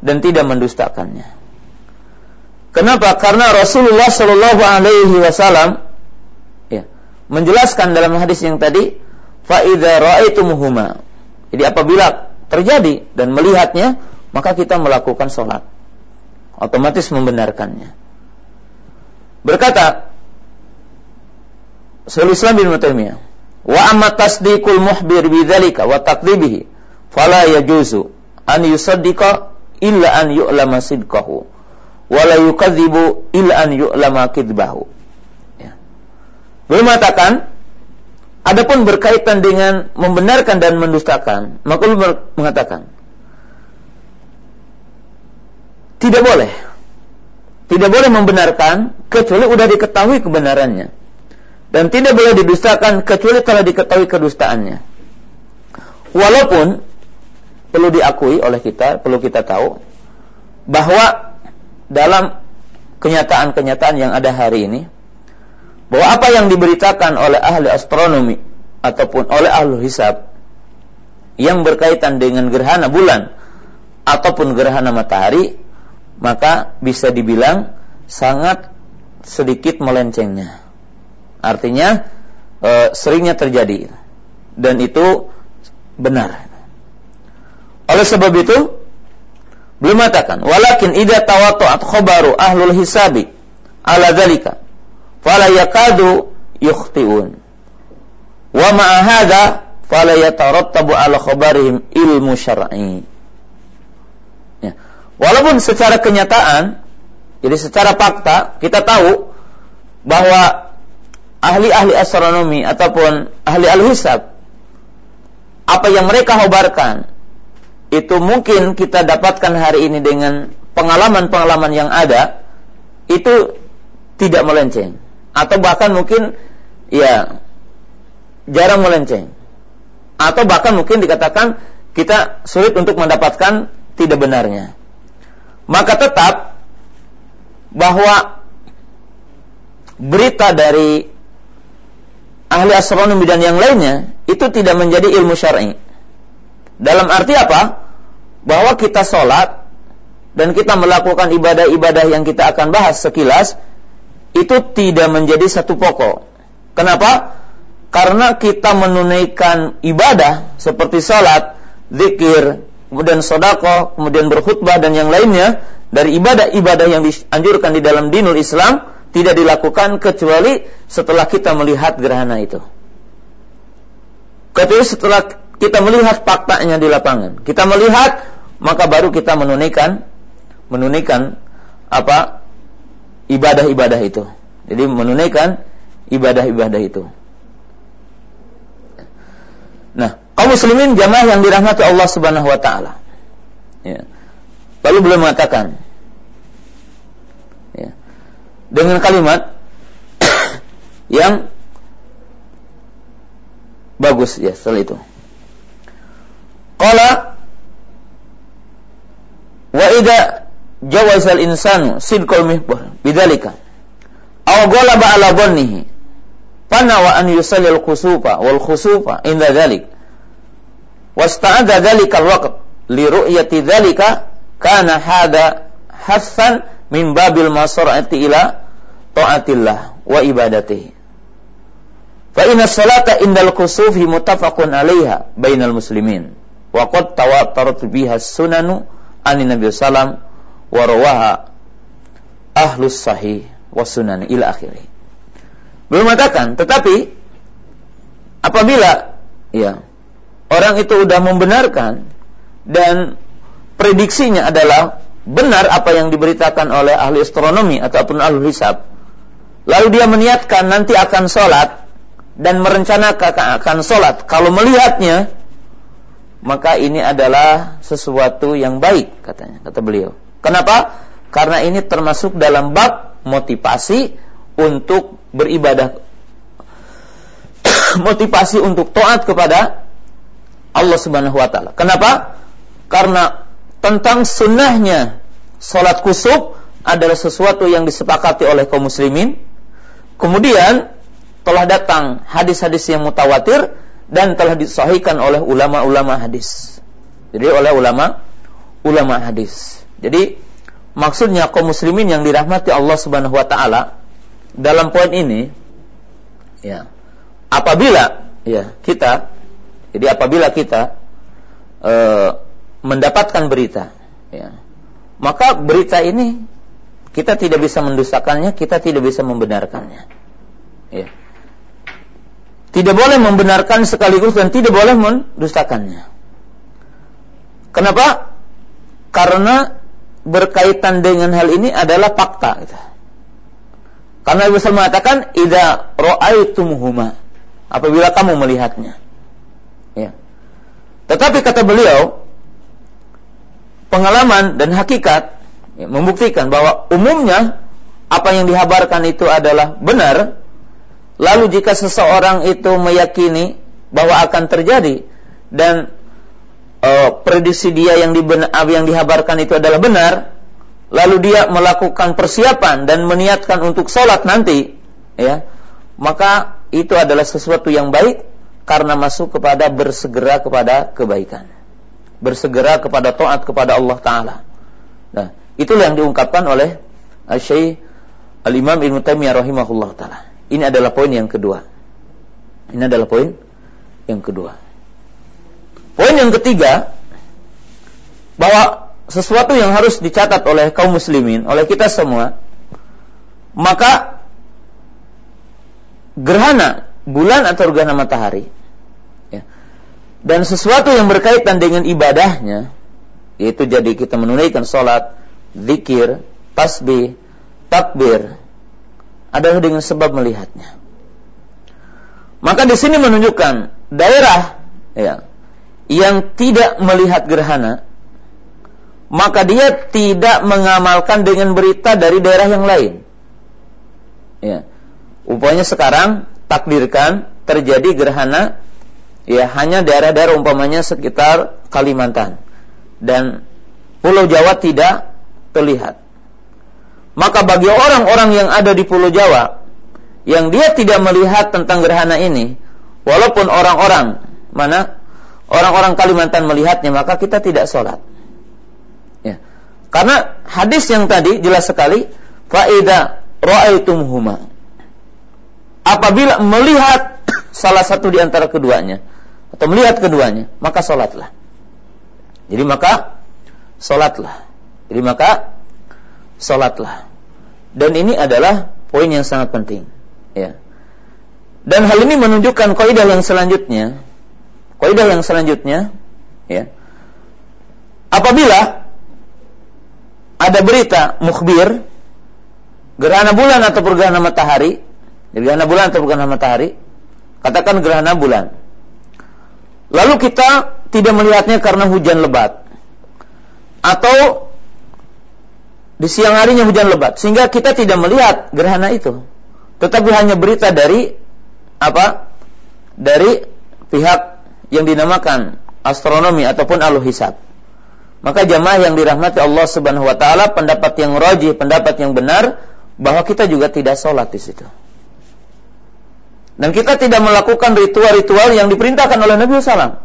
[SPEAKER 1] dan tidak mendustakannya. Kenapa? Karena Rasulullah Shallallahu Alaihi Wasallam ya, menjelaskan dalam hadis yang tadi, faida ra'aitumuhuma. Jadi apabila terjadi dan melihatnya, maka kita melakukan sholat. Otomatis membenarkannya. Berkata Syaikhul Islam bin Muhammad wa amma tasdiqul muhbir bidzalika wa takdzibihi fala yajuzu an yusaddiqa illa an yu'lama sidqahu wa la yukadzibu illa an yu'lama kidbahu ya. Beliau mengatakan adapun berkaitan dengan membenarkan dan mendustakan maka beliau mengatakan tidak boleh tidak boleh membenarkan kecuali sudah diketahui kebenarannya. Dan tidak boleh didustakan kecuali telah diketahui kedustaannya. Walaupun perlu diakui oleh kita, perlu kita tahu bahwa dalam kenyataan-kenyataan yang ada hari ini bahwa apa yang diberitakan oleh ahli astronomi ataupun oleh ahli hisab yang berkaitan dengan gerhana bulan ataupun gerhana matahari maka bisa dibilang sangat sedikit melencengnya. Artinya e, seringnya terjadi dan itu benar. Oleh sebab itu belum mengatakan walakin idza tawatu'at khabaru ahlul hisabi ala dzalika fala yakadu yukhtiun wa ma'a hadza fala yatarattabu ala khabarihim ilmu syar'i Walaupun secara kenyataan, jadi secara fakta kita tahu bahwa ahli-ahli astronomi ataupun ahli hisab apa yang mereka hobarkan itu mungkin kita dapatkan hari ini dengan pengalaman-pengalaman yang ada itu tidak melenceng. Atau bahkan mungkin ya jarang melenceng. Atau bahkan mungkin dikatakan kita sulit untuk mendapatkan tidak benarnya maka tetap bahwa berita dari ahli astronomi dan yang lainnya itu tidak menjadi ilmu syar'i. Dalam arti apa? Bahwa kita sholat dan kita melakukan ibadah-ibadah yang kita akan bahas sekilas itu tidak menjadi satu pokok. Kenapa? Karena kita menunaikan ibadah seperti sholat, zikir, kemudian sodako, kemudian berkhutbah dan yang lainnya dari ibadah-ibadah yang dianjurkan di dalam dinul Islam tidak dilakukan kecuali setelah kita melihat gerhana itu. Kecuali setelah kita melihat faktanya di lapangan. Kita melihat maka baru kita menunaikan menunaikan apa ibadah-ibadah itu. Jadi menunaikan ibadah-ibadah itu. Nah, kaum muslimin jamaah yang dirahmati Allah Subhanahu wa taala. Ya. Lalu beliau mengatakan ya, dengan kalimat (coughs) yang bagus ya setelah itu. Qala wa idza jawaza al-insanu sidqal mihbah bidzalika aw ghalaba ala dhannihi fana wa an yusalli al-khusufa wal khusufa inda dhalik wasta'adha dhalika al-waqt. Li ru'yati dhalika kana hada hassan min babil masarati ila ta'atillah wa ibadatihi. Fa inna salata indal kusufi muttafaqun 'alaiha bainal muslimin. Wa qad tawatarat biha sunanu anin nabi sallam wa rawaha ahlus sahih wa sunan ila akhirih. Belum mengatakan tetapi apabila ya orang itu sudah membenarkan dan prediksinya adalah benar apa yang diberitakan oleh ahli astronomi ataupun ahli hisab. Lalu dia meniatkan nanti akan sholat dan merencanakan akan sholat, kalau melihatnya, maka ini adalah sesuatu yang baik, katanya, kata beliau. Kenapa? Karena ini termasuk dalam bab motivasi untuk beribadah, (coughs) motivasi untuk taat kepada Allah Subhanahu wa taala. Kenapa? Karena tentang sunnahnya sholat kusuk adalah sesuatu yang disepakati oleh kaum muslimin. Kemudian telah datang hadis-hadis yang mutawatir dan telah disahihkan oleh ulama-ulama hadis. Jadi oleh ulama ulama hadis. Jadi maksudnya kaum muslimin yang dirahmati Allah Subhanahu wa taala dalam poin ini ya apabila ya kita jadi apabila kita e, mendapatkan berita ya maka berita ini kita tidak bisa mendustakannya, kita tidak bisa membenarkannya. Ya. Tidak boleh membenarkan sekaligus dan tidak boleh mendustakannya. Kenapa? Karena berkaitan dengan hal ini adalah fakta. Gitu. Karena Nabi mengatakan, "Ida ro'aitumuhuma." Apabila kamu melihatnya. Tetapi kata beliau, pengalaman dan hakikat ya, membuktikan bahwa umumnya apa yang dihabarkan itu adalah benar Lalu jika seseorang itu meyakini bahwa akan terjadi dan uh, prediksi dia yang dibenar, yang dihabarkan itu adalah benar, lalu dia melakukan persiapan dan meniatkan untuk sholat nanti, ya, maka itu adalah sesuatu yang baik karena masuk kepada bersegera kepada kebaikan, bersegera kepada taat kepada Allah Taala. Nah, itulah yang diungkapkan oleh Syekh Al Imam Ibnu Taimiyah rahimahullah taala. Ini adalah poin yang kedua. Ini adalah poin yang kedua. Poin yang ketiga bahwa sesuatu yang harus dicatat oleh kaum muslimin, oleh kita semua, maka gerhana bulan atau gerhana matahari ya, dan sesuatu yang berkaitan dengan ibadahnya yaitu jadi kita menunaikan sholat, zikir, tasbih, takbir, adalah dengan sebab melihatnya. Maka di sini menunjukkan daerah ya, yang tidak melihat gerhana, maka dia tidak mengamalkan dengan berita dari daerah yang lain. Ya. Sekarang takdirkan terjadi gerhana ya hanya daerah-daerah umpamanya sekitar Kalimantan dan Pulau Jawa tidak terlihat. Maka bagi orang-orang yang ada di Pulau Jawa yang dia tidak melihat tentang gerhana ini, walaupun orang-orang mana orang-orang Kalimantan melihatnya, maka kita tidak sholat. Ya. Karena hadis yang tadi jelas sekali, faida huma. Apabila melihat salah satu di antara keduanya atau melihat keduanya, maka sholatlah. Jadi maka sholatlah. Jadi maka sholatlah. Dan ini adalah poin yang sangat penting. Ya. Dan hal ini menunjukkan kaidah yang selanjutnya. Kaidah yang selanjutnya, ya. Apabila ada berita mukhbir gerhana bulan atau gerhana matahari, gerhana bulan atau gerhana matahari, katakan gerhana bulan. Lalu kita tidak melihatnya karena hujan lebat atau di siang harinya hujan lebat sehingga kita tidak melihat gerhana itu. Tetapi hanya berita dari apa? Dari pihak yang dinamakan astronomi ataupun hisab. Maka jamaah yang dirahmati Allah Subhanahu wa taala pendapat yang roji, pendapat yang benar bahwa kita juga tidak sholat di situ. Dan kita tidak melakukan ritual-ritual yang diperintahkan oleh Nabi SAW.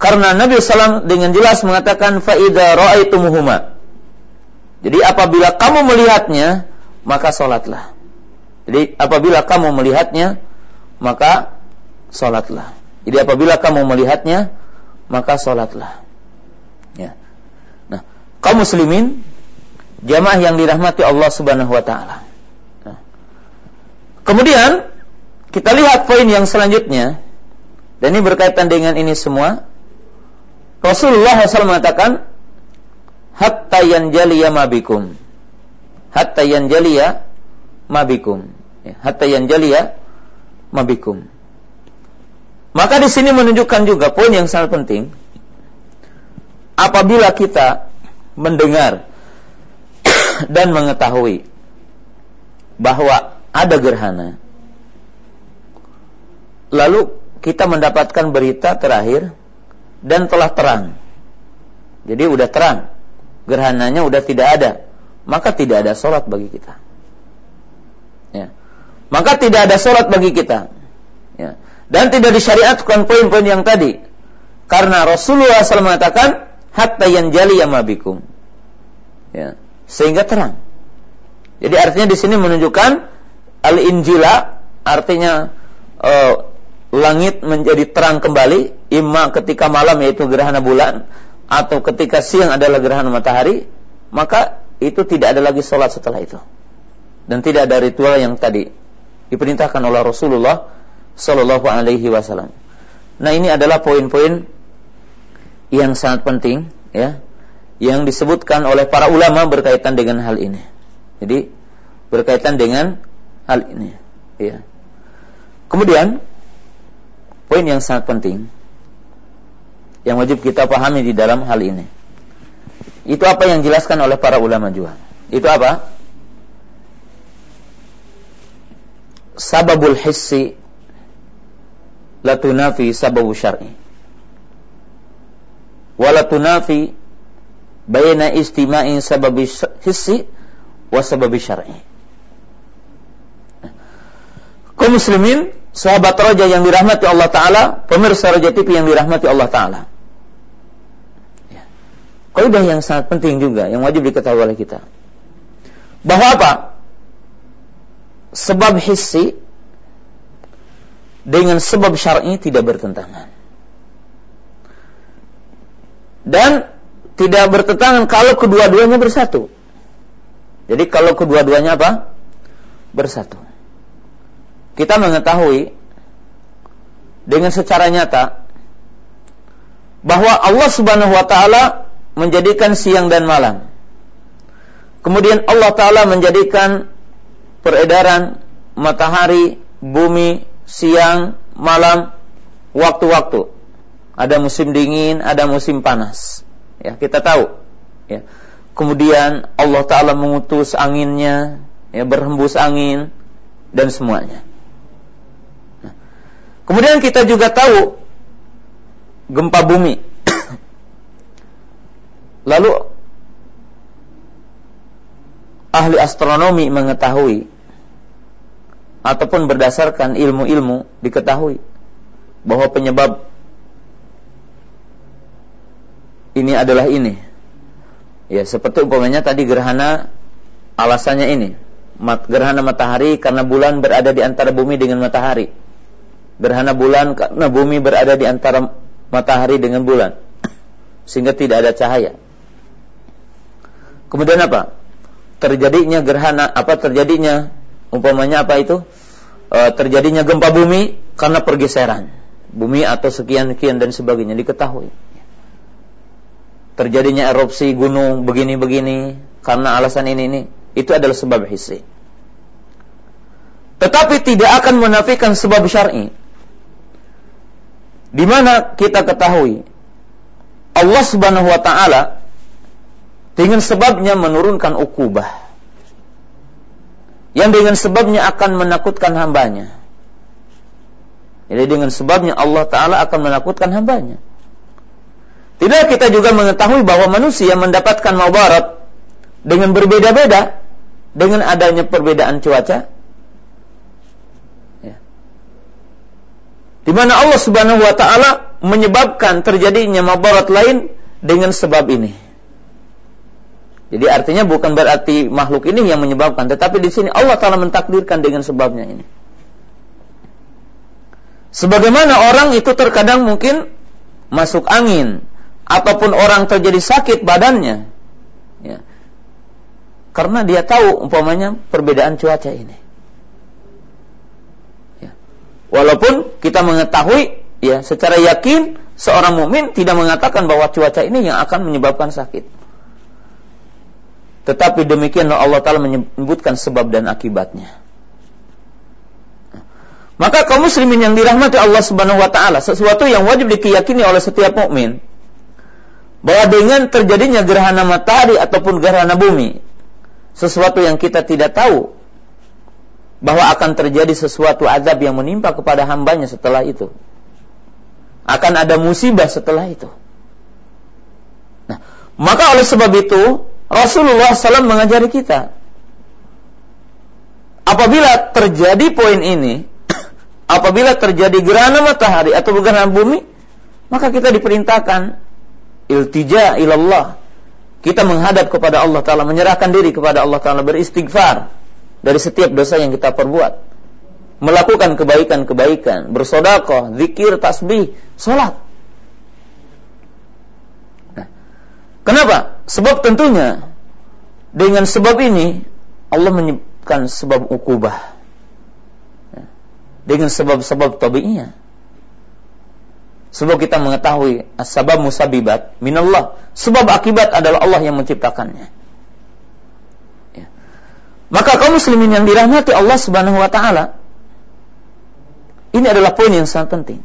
[SPEAKER 1] Karena Nabi SAW dengan jelas mengatakan faida ra'aitumuhuma jadi apabila kamu melihatnya, maka sholatlah. Jadi apabila kamu melihatnya, maka sholatlah. Jadi apabila kamu melihatnya, maka sholatlah. Ya. Nah, kaum muslimin, jamaah yang dirahmati Allah Subhanahu Wa Taala. Nah. Kemudian kita lihat poin yang selanjutnya, dan ini berkaitan dengan ini semua. Rasulullah SAW mengatakan, hatta yanjaliya mabikum hatta yanjaliya mabikum ya, hatta yanjaliya mabikum. Maka di sini menunjukkan juga poin yang sangat penting. Apabila kita mendengar (coughs) dan mengetahui bahwa ada gerhana, lalu kita mendapatkan berita terakhir dan telah terang. Jadi udah terang, gerhananya udah tidak ada, maka tidak ada sholat bagi kita. Ya. Maka tidak ada sholat bagi kita. Ya. Dan tidak disyariatkan poin-poin yang tadi. Karena Rasulullah SAW mengatakan, hatta yang jali yamabikum. Ya. Sehingga terang. Jadi artinya di sini menunjukkan al-injila artinya uh, langit menjadi terang kembali imma ketika malam yaitu gerhana bulan atau ketika siang adalah gerhana matahari maka itu tidak ada lagi sholat setelah itu dan tidak ada ritual yang tadi diperintahkan oleh Rasulullah Sallallahu Alaihi Wasallam. Nah ini adalah poin-poin yang sangat penting ya yang disebutkan oleh para ulama berkaitan dengan hal ini. Jadi berkaitan dengan hal ini ya. Kemudian poin yang sangat penting yang wajib kita pahami di dalam hal ini. Itu apa yang dijelaskan oleh para ulama juga. Itu apa? Sababul hissi la tunafi sababu syar'i wa la tunafi baina istima'in sababi hissi wa sababi syar'i kaum muslimin sahabat raja yang dirahmati Allah taala pemirsa raja TV yang dirahmati Allah taala ya. kaidah yang sangat penting juga yang wajib diketahui oleh kita bahwa apa sebab hissi dengan sebab syar'i tidak bertentangan. Dan tidak bertentangan kalau kedua-duanya bersatu. Jadi kalau kedua-duanya apa? Bersatu. Kita mengetahui dengan secara nyata bahwa Allah Subhanahu wa taala menjadikan siang dan malam. Kemudian Allah taala menjadikan peredaran matahari, bumi, siang, malam, waktu-waktu. Ada musim dingin, ada musim panas. Ya, kita tahu. Ya. Kemudian Allah Taala mengutus anginnya, ya, berhembus angin dan semuanya. Kemudian kita juga tahu gempa bumi. (coughs) Lalu ahli astronomi mengetahui ataupun berdasarkan ilmu-ilmu diketahui bahwa penyebab ini adalah ini. Ya, seperti umpamanya tadi gerhana alasannya ini. Gerhana matahari karena bulan berada di antara bumi dengan matahari. Gerhana bulan karena bumi berada di antara matahari dengan bulan. Sehingga tidak ada cahaya. Kemudian apa? Terjadinya gerhana apa terjadinya? Umpamanya apa itu? E, terjadinya gempa bumi karena pergeseran. Bumi atau sekian sekian dan sebagainya diketahui. Terjadinya erupsi gunung begini-begini karena alasan ini ini. Itu adalah sebab hissi tetapi tidak akan menafikan sebab syar'i di mana kita ketahui Allah Subhanahu wa taala dengan sebabnya menurunkan ukubah yang dengan sebabnya akan menakutkan hambanya. Jadi dengan sebabnya Allah Ta'ala akan menakutkan hambanya. Tidak kita juga mengetahui bahwa manusia mendapatkan mawarat dengan berbeda-beda dengan adanya perbedaan cuaca. Di mana Allah Subhanahu wa taala menyebabkan terjadinya mabarat lain dengan sebab ini. Jadi artinya bukan berarti makhluk ini yang menyebabkan, tetapi di sini Allah Taala mentakdirkan dengan sebabnya ini. Sebagaimana orang itu terkadang mungkin masuk angin ataupun orang terjadi sakit badannya, ya. karena dia tahu umpamanya perbedaan cuaca ini. Walaupun kita mengetahui ya secara yakin seorang mukmin tidak mengatakan bahwa cuaca ini yang akan menyebabkan sakit. Tetapi demikian Allah Ta'ala menyebutkan sebab dan akibatnya. Maka kaum muslimin yang dirahmati Allah Subhanahu wa taala, sesuatu yang wajib dikiyakini oleh setiap mukmin bahwa dengan terjadinya gerhana matahari ataupun gerhana bumi, sesuatu yang kita tidak tahu bahwa akan terjadi sesuatu azab yang menimpa kepada hambanya setelah itu. Akan ada musibah setelah itu. Nah, maka oleh sebab itu Rasulullah SAW mengajari kita apabila terjadi poin ini (coughs) apabila terjadi gerhana matahari atau gerhana bumi, maka kita diperintahkan iltija ilallah. Kita menghadap kepada Allah Ta'ala, menyerahkan diri kepada Allah Ta'ala, beristighfar dari setiap dosa yang kita perbuat. Melakukan kebaikan-kebaikan, bersodakoh, zikir, tasbih, sholat. Nah, kenapa? Sebab tentunya dengan sebab ini Allah menyebutkan sebab ukubah dengan sebab-sebab tabi'iyah. Sebab kita mengetahui sebab musabibat minallah. Sebab akibat adalah Allah yang menciptakannya. Maka kaum muslimin yang dirahmati Allah Subhanahu wa taala ini adalah poin yang sangat penting.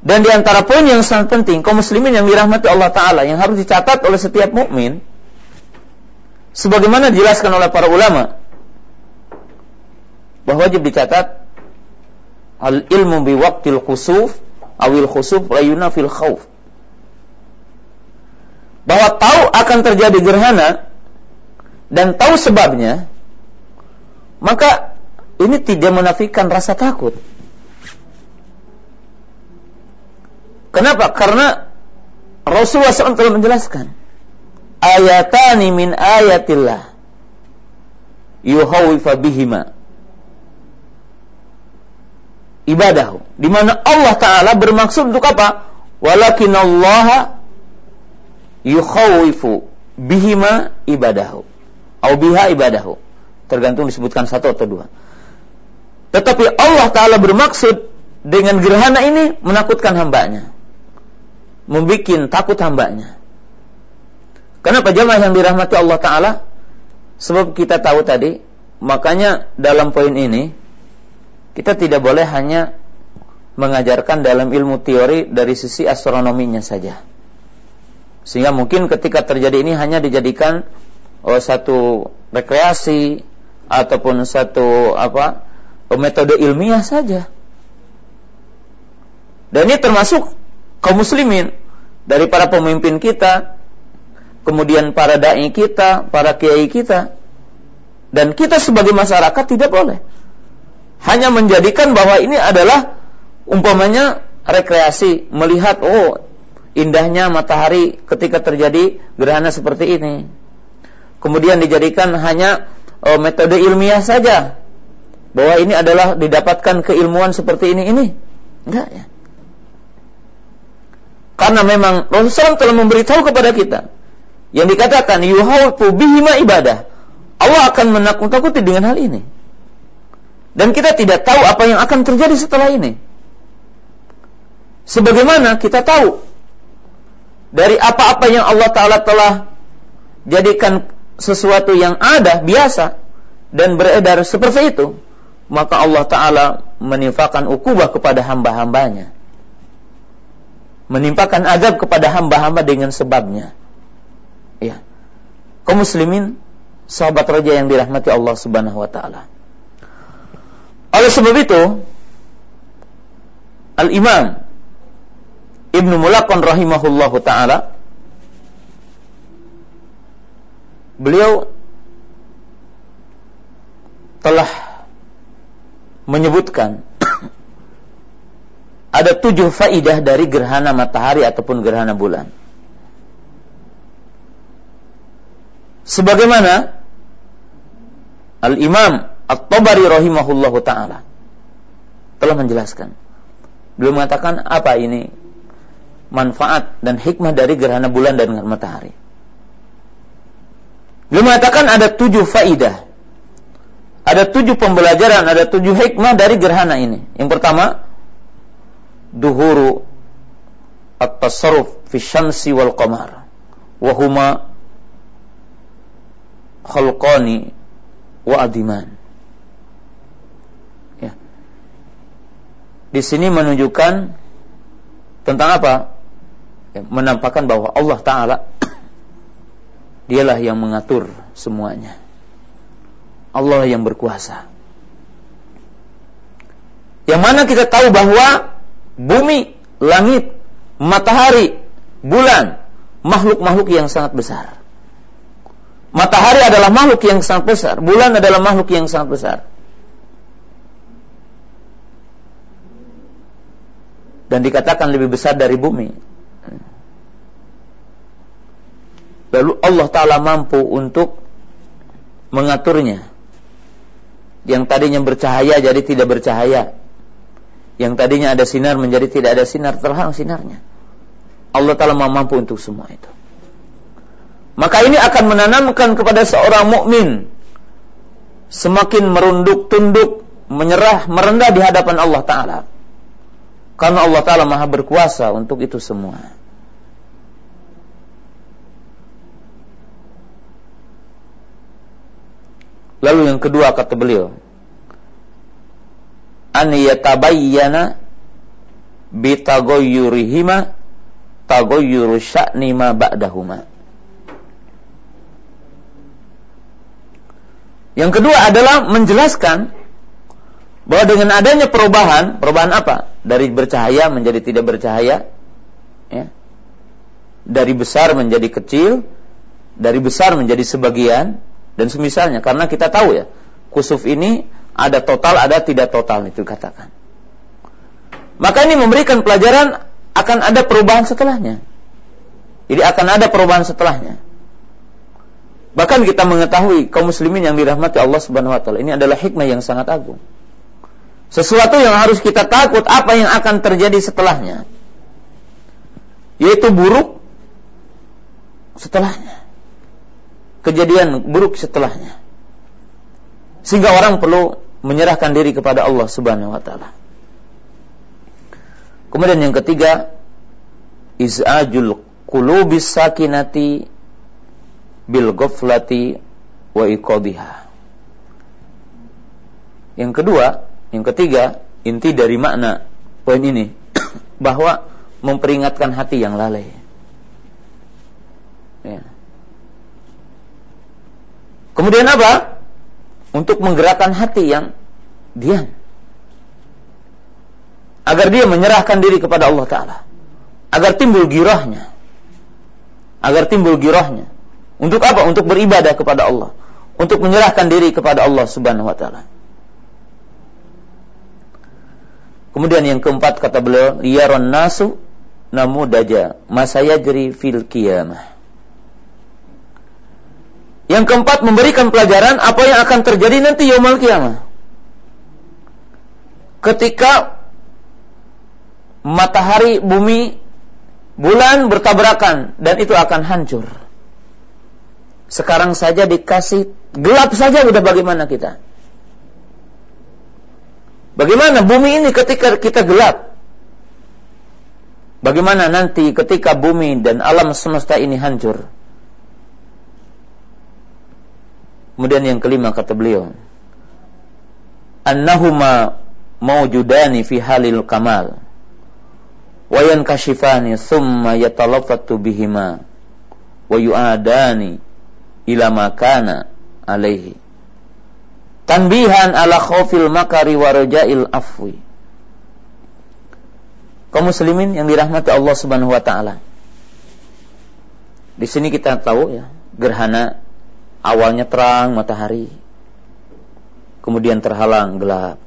[SPEAKER 1] Dan di antara poin yang sangat penting kaum muslimin yang dirahmati Allah taala yang harus dicatat oleh setiap mukmin sebagaimana dijelaskan oleh para ulama bahwa wajib dicatat al ilmu bi waqtil khusuf awil khusuf la yunafil khauf bahwa tahu akan terjadi gerhana dan tahu sebabnya maka ini tidak menafikan rasa takut kenapa karena Rasulullah SAW telah menjelaskan ayatani min ayatillah yuhawifa bihima ibadah. Di mana Allah Ta'ala bermaksud untuk apa? Walakin Allah bihima ibadahu. Au biha ibadahu. Tergantung disebutkan satu atau dua. Tetapi Allah Ta'ala bermaksud dengan gerhana ini menakutkan hambanya. Membikin takut hambanya. Kenapa jemaah yang dirahmati Allah Ta'ala? Sebab kita tahu tadi, makanya dalam poin ini, kita tidak boleh hanya mengajarkan dalam ilmu teori dari sisi astronominya saja. Sehingga mungkin ketika terjadi ini hanya dijadikan oh, satu rekreasi ataupun satu apa metode ilmiah saja. Dan ini termasuk kaum muslimin dari para pemimpin kita, kemudian para dai kita, para kiai kita, dan kita sebagai masyarakat tidak boleh hanya menjadikan bahwa ini adalah umpamanya rekreasi melihat oh indahnya matahari ketika terjadi gerhana seperti ini. Kemudian dijadikan hanya oh, metode ilmiah saja bahwa ini adalah didapatkan keilmuan seperti ini ini. Enggak ya. Karena memang Rasulullah telah memberitahu kepada kita yang dikatakan yuhawtu bihima ibadah. Allah akan menakut-takuti dengan hal ini. Dan kita tidak tahu apa yang akan terjadi setelah ini. Sebagaimana kita tahu dari apa-apa yang Allah Ta'ala telah jadikan sesuatu yang ada, biasa, dan beredar seperti itu, maka Allah Ta'ala menimpakan ukubah kepada hamba-hambanya. Menimpakan adab kepada hamba-hamba dengan sebabnya. Ya. Kau muslimin, sahabat raja yang dirahmati Allah Subhanahu wa taala. Oleh sebab itu, Al-Imam Ibnu Mulakon rahimahullahu taala beliau telah menyebutkan (coughs) ada tujuh faidah dari gerhana matahari ataupun gerhana bulan. Sebagaimana Al-Imam At-Tabari rahimahullahu taala telah menjelaskan. Beliau mengatakan apa ini manfaat dan hikmah dari gerhana bulan dan matahari. Beliau mengatakan ada tujuh faidah. Ada tujuh pembelajaran, ada tujuh hikmah dari gerhana ini. Yang pertama, duhuru at-tasarruf fi syamsi wal qamar. Wahuma khalqani wa adiman di sini menunjukkan tentang apa? Ya, menampakkan bahwa Allah Ta'ala dialah yang mengatur semuanya. Allah yang berkuasa. Yang mana kita tahu bahwa bumi, langit, matahari, bulan, makhluk-makhluk yang sangat besar. Matahari adalah makhluk yang sangat besar, bulan adalah makhluk yang sangat besar. Dan dikatakan lebih besar dari bumi. Lalu Allah Ta'ala mampu untuk mengaturnya. Yang tadinya bercahaya jadi tidak bercahaya. Yang tadinya ada sinar menjadi tidak ada sinar, terhalang sinarnya. Allah Ta'ala mampu untuk semua itu. Maka ini akan menanamkan kepada seorang mukmin semakin merunduk tunduk, menyerah, merendah di hadapan Allah Ta'ala. Karena Allah Ta'ala maha berkuasa untuk itu semua. Lalu yang kedua kata beliau, an yatabayyana bi taghayyurihima taghayyuru sya'ni ma ba'dahuma. Yang kedua adalah menjelaskan bahwa dengan adanya perubahan, perubahan apa? Dari bercahaya menjadi tidak bercahaya, ya. Dari besar menjadi kecil, dari besar menjadi sebagian, dan semisalnya karena kita tahu ya kusuf ini ada total ada tidak total itu katakan maka ini memberikan pelajaran akan ada perubahan setelahnya. Jadi akan ada perubahan setelahnya. Bahkan kita mengetahui kaum muslimin yang dirahmati Allah Subhanahu wa taala ini adalah hikmah yang sangat agung. Sesuatu yang harus kita takut apa yang akan terjadi setelahnya yaitu buruk setelahnya kejadian buruk setelahnya. Sehingga orang perlu menyerahkan diri kepada Allah Subhanahu wa taala. Kemudian yang ketiga, izajul qulubis sakinati bil ghaflati wa iqadhiha. Yang kedua, yang ketiga, inti dari makna poin ini (coughs) bahwa memperingatkan hati yang lalai. Kemudian apa? Untuk menggerakkan hati yang diam. Agar dia menyerahkan diri kepada Allah Ta'ala. Agar timbul girahnya. Agar timbul girahnya. Untuk apa? Untuk beribadah kepada Allah. Untuk menyerahkan diri kepada Allah Subhanahu wa taala. Kemudian yang keempat kata beliau, yaron nasu namudaja masaya jeri fil qiyamah. Yang keempat memberikan pelajaran apa yang akan terjadi nanti yaumul kiamah. Ketika matahari, bumi, bulan bertabrakan dan itu akan hancur. Sekarang saja dikasih gelap saja udah bagaimana kita? Bagaimana bumi ini ketika kita gelap? Bagaimana nanti ketika bumi dan alam semesta ini hancur? Kemudian yang kelima kata beliau, annahuma mawjudani fi halil kamal wa yankashifani thumma yatalaffatu bihima wa yu'adani ila makana alaihi tanbihan ala khawfil makari wa raja'il afwi. Kaum muslimin yang dirahmati Allah Subhanahu wa taala. Di sini kita tahu ya gerhana Awalnya terang matahari, kemudian terhalang gelap.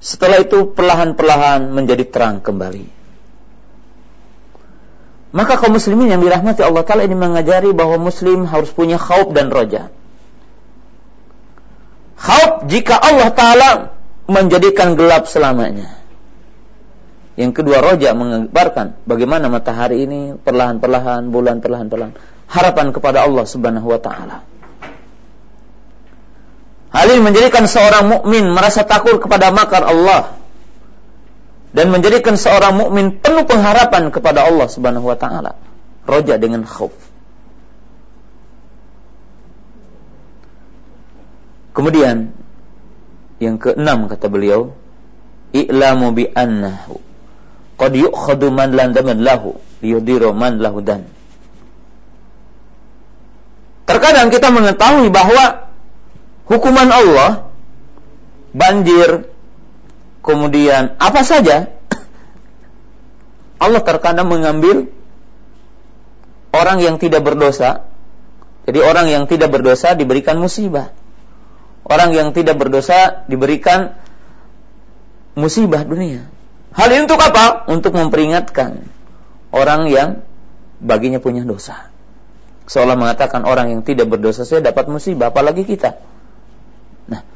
[SPEAKER 1] Setelah itu perlahan-perlahan menjadi terang kembali. Maka kaum muslimin yang dirahmati Allah Ta'ala ini mengajari bahwa muslim harus punya khauf dan roja. Khauf jika Allah Ta'ala menjadikan gelap selamanya. Yang kedua roja mengabarkan bagaimana matahari ini perlahan-perlahan, bulan perlahan-perlahan harapan kepada Allah Subhanahu wa taala. Hal ini menjadikan seorang mukmin merasa takut kepada makar Allah dan menjadikan seorang mukmin penuh pengharapan kepada Allah Subhanahu wa taala. Roja dengan khauf. Kemudian yang keenam kata beliau, i'lamu bi annahu qad yu'khadhu man lahu liyudiru man lahu dan Terkadang kita mengetahui bahwa hukuman Allah banjir kemudian apa saja (coughs) Allah terkadang mengambil orang yang tidak berdosa. Jadi orang yang tidak berdosa diberikan musibah. Orang yang tidak berdosa diberikan musibah dunia. Hal ini untuk apa? Untuk memperingatkan orang yang baginya punya dosa seolah mengatakan orang yang tidak berdosa saya dapat musibah apalagi kita. Nah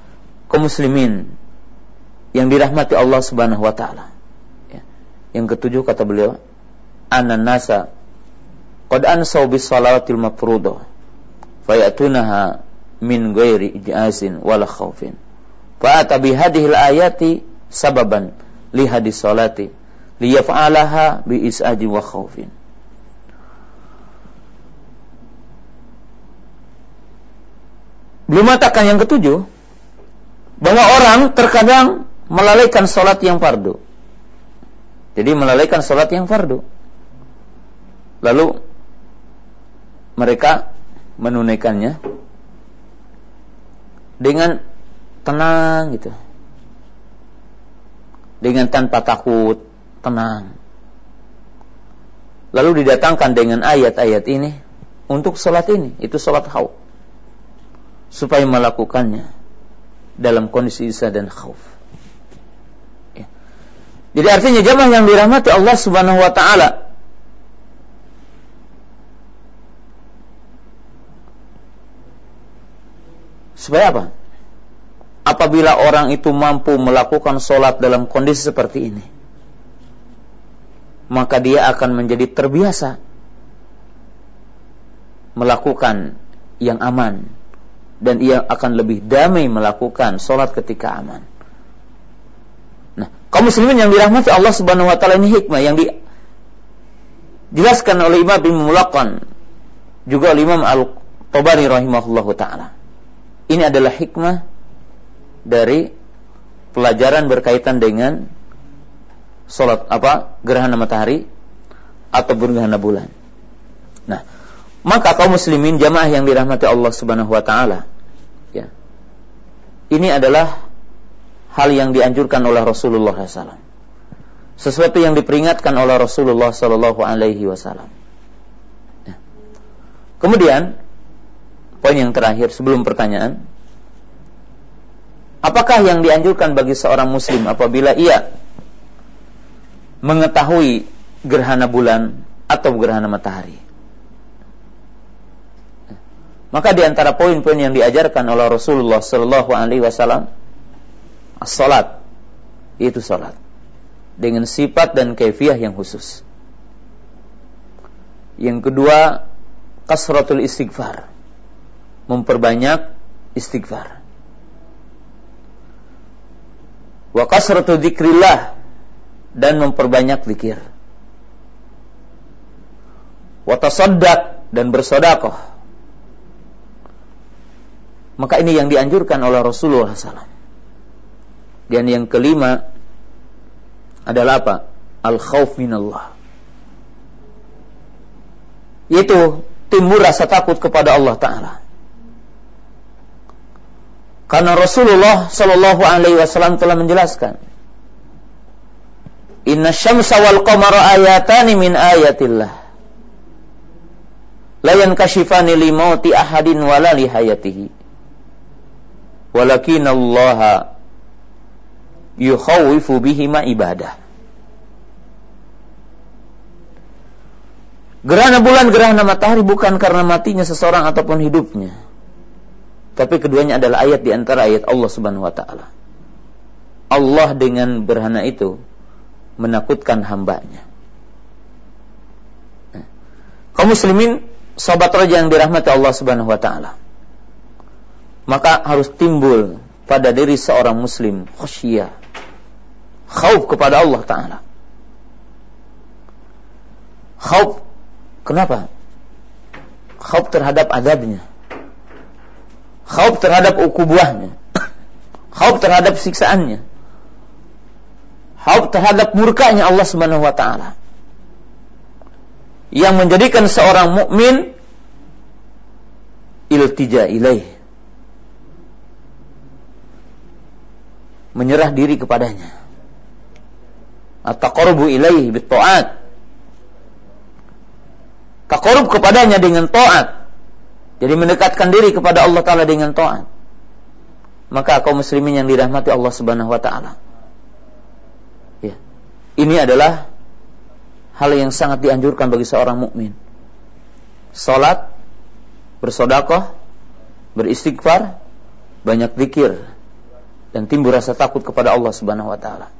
[SPEAKER 1] kaum muslimin yang dirahmati Allah Subhanahu wa taala. Ya. yang ketujuh kata beliau anan nasa qad ansau bis salawatil mafruḍah fayatunaha min ghairi ijazin wala khaufin fa ata bi hadhihi ayati sababan li hadis salati liyaf'alaha bi is'aji wa khaufin Belum mengatakan yang ketujuh bahwa orang terkadang melalaikan sholat yang fardu. Jadi melalaikan sholat yang fardu. Lalu mereka menunaikannya dengan tenang gitu. Dengan tanpa takut, tenang. Lalu didatangkan dengan ayat-ayat ini untuk sholat ini, itu sholat haud supaya melakukannya dalam kondisi isa dan khauf. Ya. Jadi artinya jamaah yang dirahmati Allah Subhanahu wa taala supaya apa? Apabila orang itu mampu melakukan sholat dalam kondisi seperti ini, maka dia akan menjadi terbiasa melakukan yang aman dan ia akan lebih damai melakukan sholat ketika aman. Nah, kaum muslimin yang dirahmati Allah Subhanahu wa taala ini hikmah yang dijelaskan oleh Imam bin Mulaqan juga oleh Imam Al-Tabari rahimahullahu taala. Ini adalah hikmah dari pelajaran berkaitan dengan sholat apa gerhana matahari atau gerhana bulan. Nah, maka kaum muslimin jamaah yang dirahmati Allah Subhanahu wa taala. Ini adalah hal yang dianjurkan oleh Rasulullah SAW. Sesuatu yang diperingatkan oleh Rasulullah Wasallam. Ya. Kemudian poin yang terakhir sebelum pertanyaan, apakah yang dianjurkan bagi seorang Muslim apabila ia mengetahui gerhana bulan atau gerhana matahari? Maka di antara poin-poin yang diajarkan oleh Rasulullah Sallallahu Alaihi Wasallam, salat itu salat dengan sifat dan kaifiah yang khusus. Yang kedua, kasratul istighfar, memperbanyak istighfar. Wa kasratu dzikrillah dan memperbanyak zikir. Wa tasaddaq dan bersedekah maka ini yang dianjurkan oleh Rasulullah SAW. Dan yang kelima adalah apa? Al-khawf minallah. Yaitu timbul rasa takut kepada Allah Ta'ala. Karena Rasulullah Sallallahu Alaihi Wasallam telah menjelaskan, Inna syamsa wal qamara ayatani min ayatillah. La yankashifani li mauti ahadin wala li hayatihi walakin Allah yukhawifu bihima ibadah. Gerhana bulan, gerhana matahari bukan karena matinya seseorang ataupun hidupnya. Tapi keduanya adalah ayat di antara ayat Allah Subhanahu wa taala. Allah dengan gerhana itu menakutkan hambanya. Kaum muslimin, sahabat raja yang dirahmati Allah Subhanahu wa taala maka harus timbul pada diri seorang muslim khasyiyah khauf kepada Allah taala. Khauf. Kenapa? Khauf terhadap adabnya. Khauf terhadap ukubahnya (coughs) khauf terhadap siksaannya. Haub terhadap murkanya Allah Subhanahu wa taala. Yang menjadikan seorang mukmin iltija ilaih. Menyerah diri kepadanya. At-taqarrubu ilaihi bit ta'at. Taqarrub kepadanya dengan taat. Jadi mendekatkan diri kepada Allah taala dengan taat. Maka kaum muslimin yang dirahmati Allah Subhanahu wa taala ini adalah hal yang sangat dianjurkan bagi seorang mukmin. Salat, bersodakoh, beristighfar, banyak zikir dan timbul rasa takut kepada Allah Subhanahu wa taala.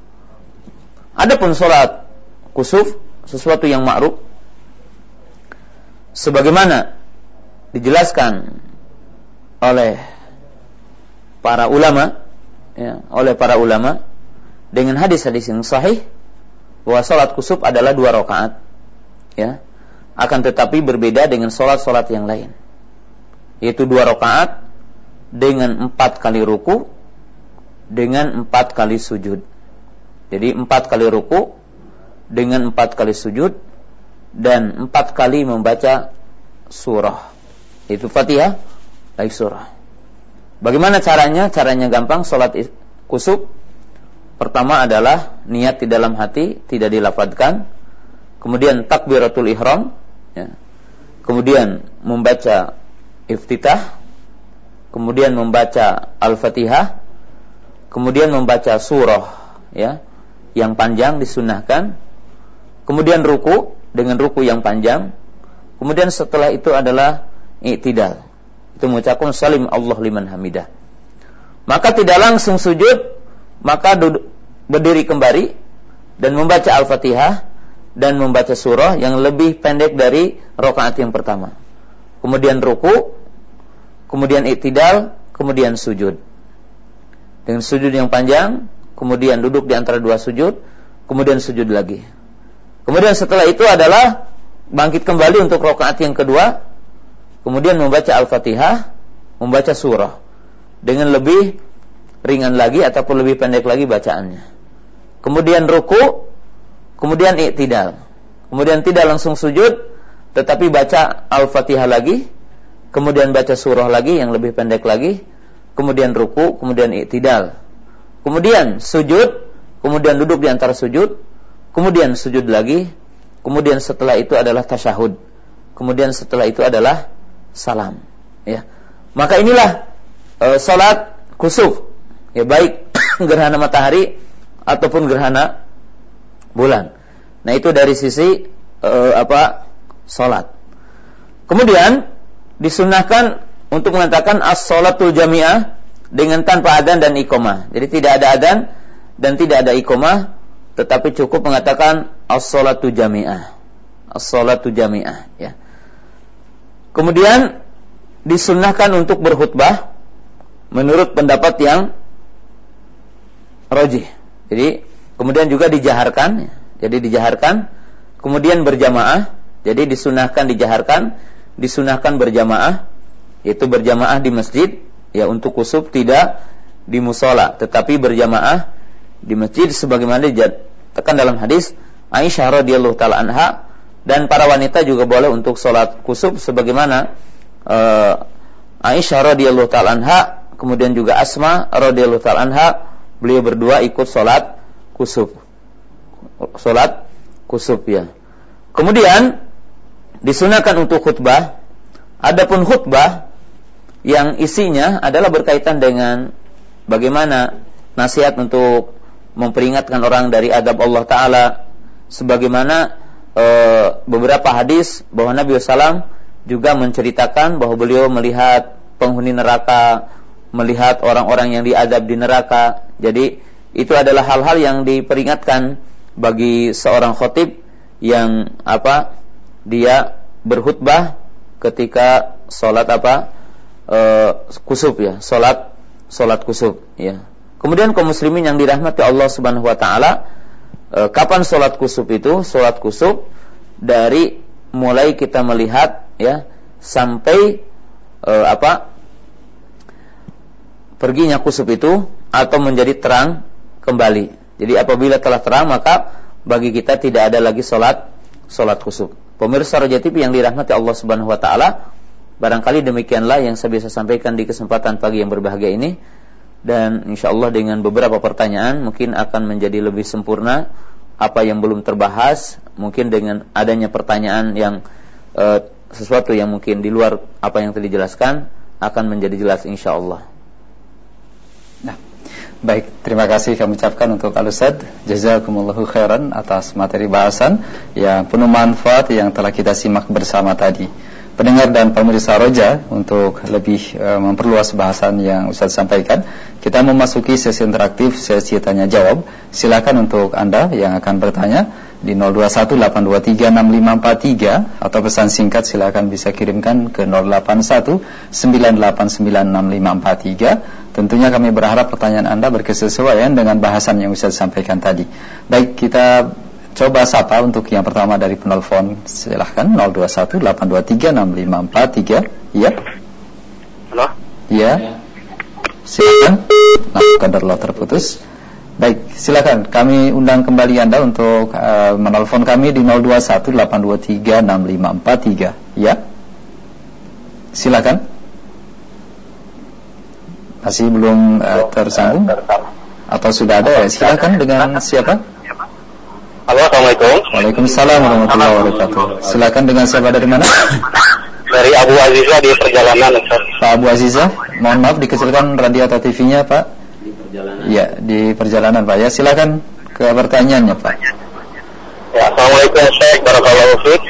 [SPEAKER 1] Adapun salat kusuf sesuatu yang ma'ruf sebagaimana dijelaskan oleh para ulama ya, oleh para ulama dengan hadis-hadis yang sahih bahwa sholat kusuf adalah dua rakaat, ya, akan tetapi berbeda dengan sholat-sholat yang lain, yaitu dua rakaat dengan empat kali ruku, dengan empat kali sujud. Jadi empat kali ruku dengan empat kali sujud dan empat kali membaca surah. Itu Fatihah, baik surah. Bagaimana caranya? Caranya gampang, sholat kusuk Pertama adalah niat di dalam hati tidak dilafadkan. Kemudian takbiratul ihram, ya. kemudian membaca iftitah, kemudian membaca al-fatihah, kemudian membaca surah, ya, yang panjang disunahkan, kemudian ruku dengan ruku yang panjang, kemudian setelah itu adalah i'tidal. Itu mengucapkan salim Allah liman hamidah. Maka tidak langsung sujud, maka duduk, berdiri kembali dan membaca Al-Fatihah dan membaca surah yang lebih pendek dari rakaat yang pertama. Kemudian ruku, kemudian iktidal, kemudian sujud. Dengan sujud yang panjang, kemudian duduk di antara dua sujud, kemudian sujud lagi. Kemudian setelah itu adalah bangkit kembali untuk rakaat yang kedua, kemudian membaca Al-Fatihah, membaca surah dengan lebih ringan lagi ataupun lebih pendek lagi bacaannya kemudian ruku, kemudian i'tidal. Kemudian tidak langsung sujud, tetapi baca Al-Fatihah lagi, kemudian baca surah lagi yang lebih pendek lagi, kemudian ruku, kemudian i'tidal. Kemudian sujud, kemudian duduk di antara sujud, kemudian sujud lagi, kemudian setelah itu adalah tasyahud. Kemudian setelah itu adalah salam, ya. Maka inilah e, salat kusuf. Ya baik (coughs) gerhana matahari ataupun gerhana bulan. Nah, itu dari sisi e, apa? salat. Kemudian disunahkan untuk mengatakan as-salatul jami'ah dengan tanpa adan dan iqamah. Jadi tidak ada adan dan tidak ada iqamah, tetapi cukup mengatakan as-salatu jami'ah. As-salatu jami'ah, ya. Kemudian disunahkan untuk berkhutbah menurut pendapat yang rojih. Jadi kemudian juga dijaharkan, jadi dijaharkan, kemudian berjamaah, jadi disunahkan dijaharkan, disunahkan berjamaah, yaitu berjamaah di masjid, ya untuk kusub tidak di musola, tetapi berjamaah di masjid sebagaimana dikatakan dalam hadis Aisyah radhiyallahu taala anha dan para wanita juga boleh untuk sholat kusub sebagaimana uh, Aisyah radhiyallahu taala anha kemudian juga Asma radhiyallahu taala anha beliau berdua ikut sholat kusuf. Sholat kusuf ya. Kemudian disunahkan untuk khutbah. Adapun khutbah yang isinya adalah berkaitan dengan bagaimana nasihat untuk memperingatkan orang dari adab Allah Taala, sebagaimana e, beberapa hadis bahwa Nabi SAW juga menceritakan bahwa beliau melihat penghuni neraka melihat orang-orang yang diadab di neraka. Jadi itu adalah hal-hal yang diperingatkan bagi seorang khotib yang apa dia berkhutbah ketika sholat apa e, kusuf ya sholat sholat kusuf ya kemudian kaum muslimin yang dirahmati Allah subhanahu wa taala e, kapan sholat kusuf itu sholat kusuf dari mulai kita melihat ya sampai e, apa perginya kusuf itu atau menjadi terang kembali. Jadi apabila telah terang maka bagi kita tidak ada lagi solat solat khusuf. Pemirsa Raja TV yang dirahmati Allah Subhanahu wa taala, barangkali demikianlah yang saya bisa sampaikan di kesempatan pagi yang berbahagia ini. Dan insya Allah dengan beberapa pertanyaan mungkin akan menjadi lebih sempurna apa yang belum terbahas. Mungkin dengan adanya pertanyaan yang e, sesuatu yang mungkin di luar apa yang telah dijelaskan akan menjadi jelas insya Allah.
[SPEAKER 2] Baik, terima kasih kami ucapkan untuk Al-Ustaz Jazakumullahu khairan atas materi bahasan yang penuh manfaat yang telah kita simak bersama tadi Pendengar dan pemirsa Roja untuk lebih e, memperluas bahasan yang Ustaz sampaikan Kita memasuki sesi interaktif, sesi tanya jawab Silakan untuk Anda yang akan bertanya di 0218236543 atau pesan singkat silakan bisa kirimkan ke 0819896543. Tentunya kami berharap pertanyaan Anda berkesesuaian dengan bahasan yang Ustaz sampaikan tadi. Baik, kita coba sapa untuk yang pertama dari penelpon. Silahkan 0218236543. Iya.
[SPEAKER 3] Halo.
[SPEAKER 2] Iya. Silakan. Nah, kadar terputus. Baik, silakan. Kami undang kembali Anda untuk uh, menelpon kami di 0218236543, ya. Silakan. Masih belum uh, tersambung? Atau sudah ada ya? Silakan dengan siapa?
[SPEAKER 3] Halo, Assalamualaikum.
[SPEAKER 2] Waalaikumsalam warahmatullahi wabarakatuh. Silakan dengan siapa dari mana? (laughs)
[SPEAKER 3] Dari Abu Aziza di perjalanan, Ustaz.
[SPEAKER 2] Pak Abu Aziza, mohon maaf dikecilkan radio atau TV-nya, Pak perjalanan. Ya, di perjalanan Pak. Ya, silakan ke pertanyaannya Pak.
[SPEAKER 3] Ya, Assalamualaikum Syekh Barakallahu Fik.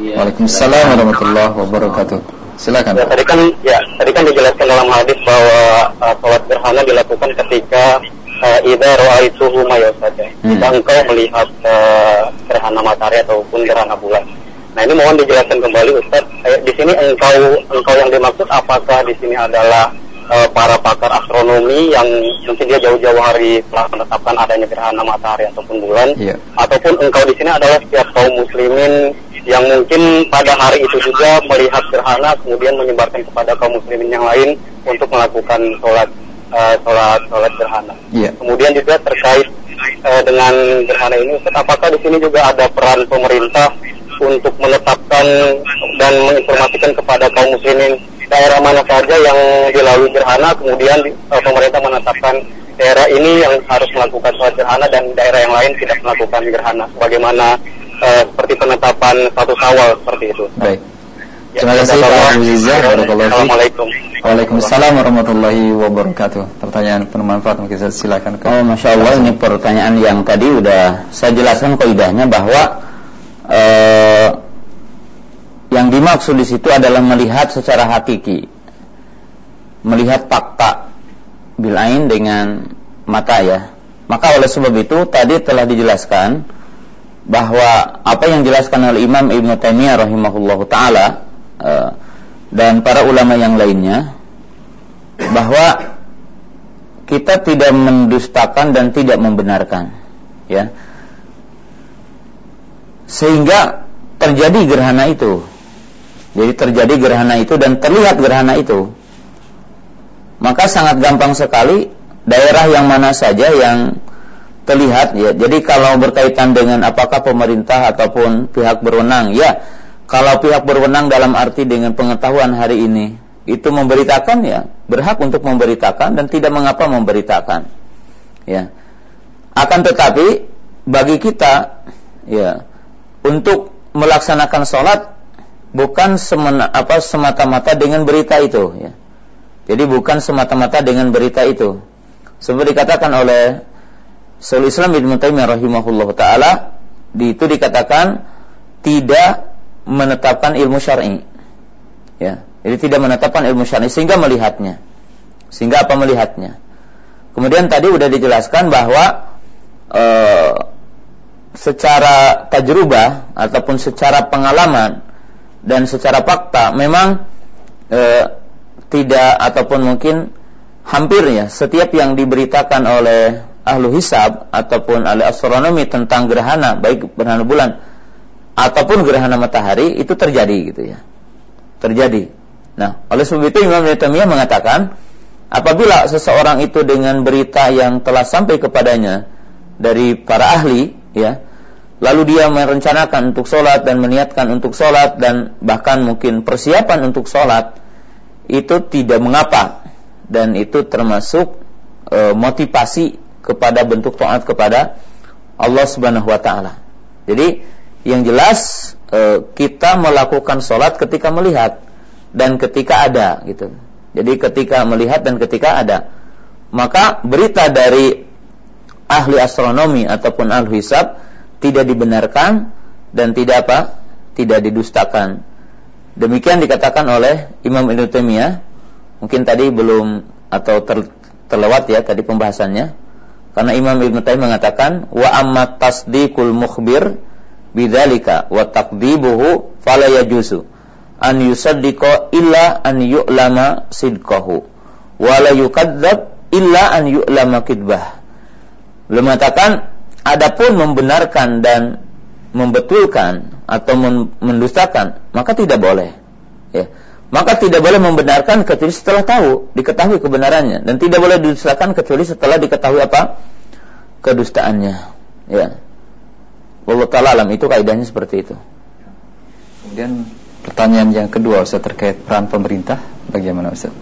[SPEAKER 2] Ya. Waalaikumsalam warahmatullahi wabarakatuh. Silakan.
[SPEAKER 3] Ya, tadi kan ya, tadi kan dijelaskan dalam hadis bahwa uh, sholat gerhana dilakukan ketika uh, idza ra'aituhu ma yusada. Hmm. Jika engkau melihat uh, gerhana matahari ataupun gerhana bulan. Nah, ini mohon dijelaskan kembali Ustaz. Eh, di sini engkau engkau yang dimaksud apakah di sini adalah uh, para pakar astronomi yang mungkin dia jauh-jauh hari telah menetapkan adanya gerhana matahari ataupun bulan, yeah. ataupun engkau di sini adalah setiap kaum muslimin yang mungkin pada hari itu juga melihat gerhana kemudian menyebarkan kepada kaum muslimin yang lain untuk melakukan sholat uh, sholat sholat gerhana. Yeah. Kemudian juga terkait uh, dengan gerhana ini, apakah di sini juga ada peran pemerintah untuk menetapkan dan menginformasikan kepada kaum muslimin daerah mana saja yang dilalui gerhana kemudian uh, pemerintah menetapkan daerah ini yang harus melakukan sholat gerhana dan daerah yang lain tidak melakukan gerhana sebagaimana uh, seperti penetapan satu sawal seperti itu.
[SPEAKER 2] Baik. Ya, Terima kasih Pak Abu Ziza. Assalamualaikum. Waalaikumsalam warahmatullahi wabarakatuh. Pertanyaan penuh manfaat mungkin saya silakan.
[SPEAKER 1] Ke oh, masya Allah ini pertanyaan yang tadi udah saya jelaskan kaidahnya bahwa uh, yang dimaksud di situ adalah melihat secara hakiki. Melihat fakta bilain dengan mata ya. Maka oleh sebab itu tadi telah dijelaskan bahwa apa yang dijelaskan oleh Imam Ibn Taimiyah rahimahullahu taala uh, dan para ulama yang lainnya bahwa kita tidak mendustakan dan tidak membenarkan ya sehingga terjadi gerhana itu jadi terjadi gerhana itu dan terlihat gerhana itu. Maka sangat gampang sekali daerah yang mana saja yang terlihat ya. Jadi kalau berkaitan dengan apakah pemerintah ataupun pihak berwenang, ya kalau pihak berwenang dalam arti dengan pengetahuan hari ini itu memberitakan ya, berhak untuk memberitakan dan tidak mengapa memberitakan. Ya. Akan tetapi bagi kita ya untuk melaksanakan sholat bukan semena, apa semata-mata dengan berita itu ya. Jadi bukan semata-mata dengan berita itu. Seperti dikatakan oleh Syaikhul Islam Ibnu Taimiyah rahimahullah taala di itu dikatakan tidak menetapkan ilmu syar'i. Ya. Jadi tidak menetapkan ilmu syar'i sehingga melihatnya. Sehingga apa melihatnya? Kemudian tadi sudah dijelaskan bahwa e, secara tajrubah ataupun secara pengalaman dan secara fakta memang e, tidak ataupun mungkin hampir ya setiap yang diberitakan oleh ahlu hisab ataupun ahli astronomi tentang gerhana baik gerhana bulan ataupun gerhana matahari itu terjadi gitu ya. Terjadi. Nah oleh sebab itu Imam Nawawi mengatakan apabila seseorang itu dengan berita yang telah sampai kepadanya dari para ahli ya lalu dia merencanakan untuk sholat dan meniatkan untuk sholat dan bahkan mungkin persiapan untuk sholat itu tidak mengapa. Dan itu termasuk e, motivasi kepada bentuk taat kepada Allah Subhanahu wa taala. Jadi yang jelas e, kita melakukan sholat ketika melihat dan ketika ada gitu. Jadi ketika melihat dan ketika ada. Maka berita dari ahli astronomi ataupun ahli hisab tidak dibenarkan dan tidak apa? tidak didustakan. Demikian dikatakan oleh Imam Ibnu Taimiyah. Mungkin tadi belum atau ter, terlewat ya tadi pembahasannya. Karena Imam Ibnu Taimiyah mengatakan wa amma tasdiqul mukhbir bidzalika wa taqdibuhu fala yajuzu an yusaddiqa illa an yu'lama sidqahu wa la yukadzab illa an yu'lama kidbah. Beliau mengatakan adapun membenarkan dan membetulkan atau mendustakan maka tidak boleh. Ya. Maka tidak boleh membenarkan kecuali setelah tahu, diketahui kebenarannya dan tidak boleh didustakan kecuali setelah diketahui apa? kedustaannya. Ya. Allah taala alam itu kaidahnya seperti itu.
[SPEAKER 2] Kemudian pertanyaan yang kedua Ustaz terkait peran pemerintah bagaimana Ustaz?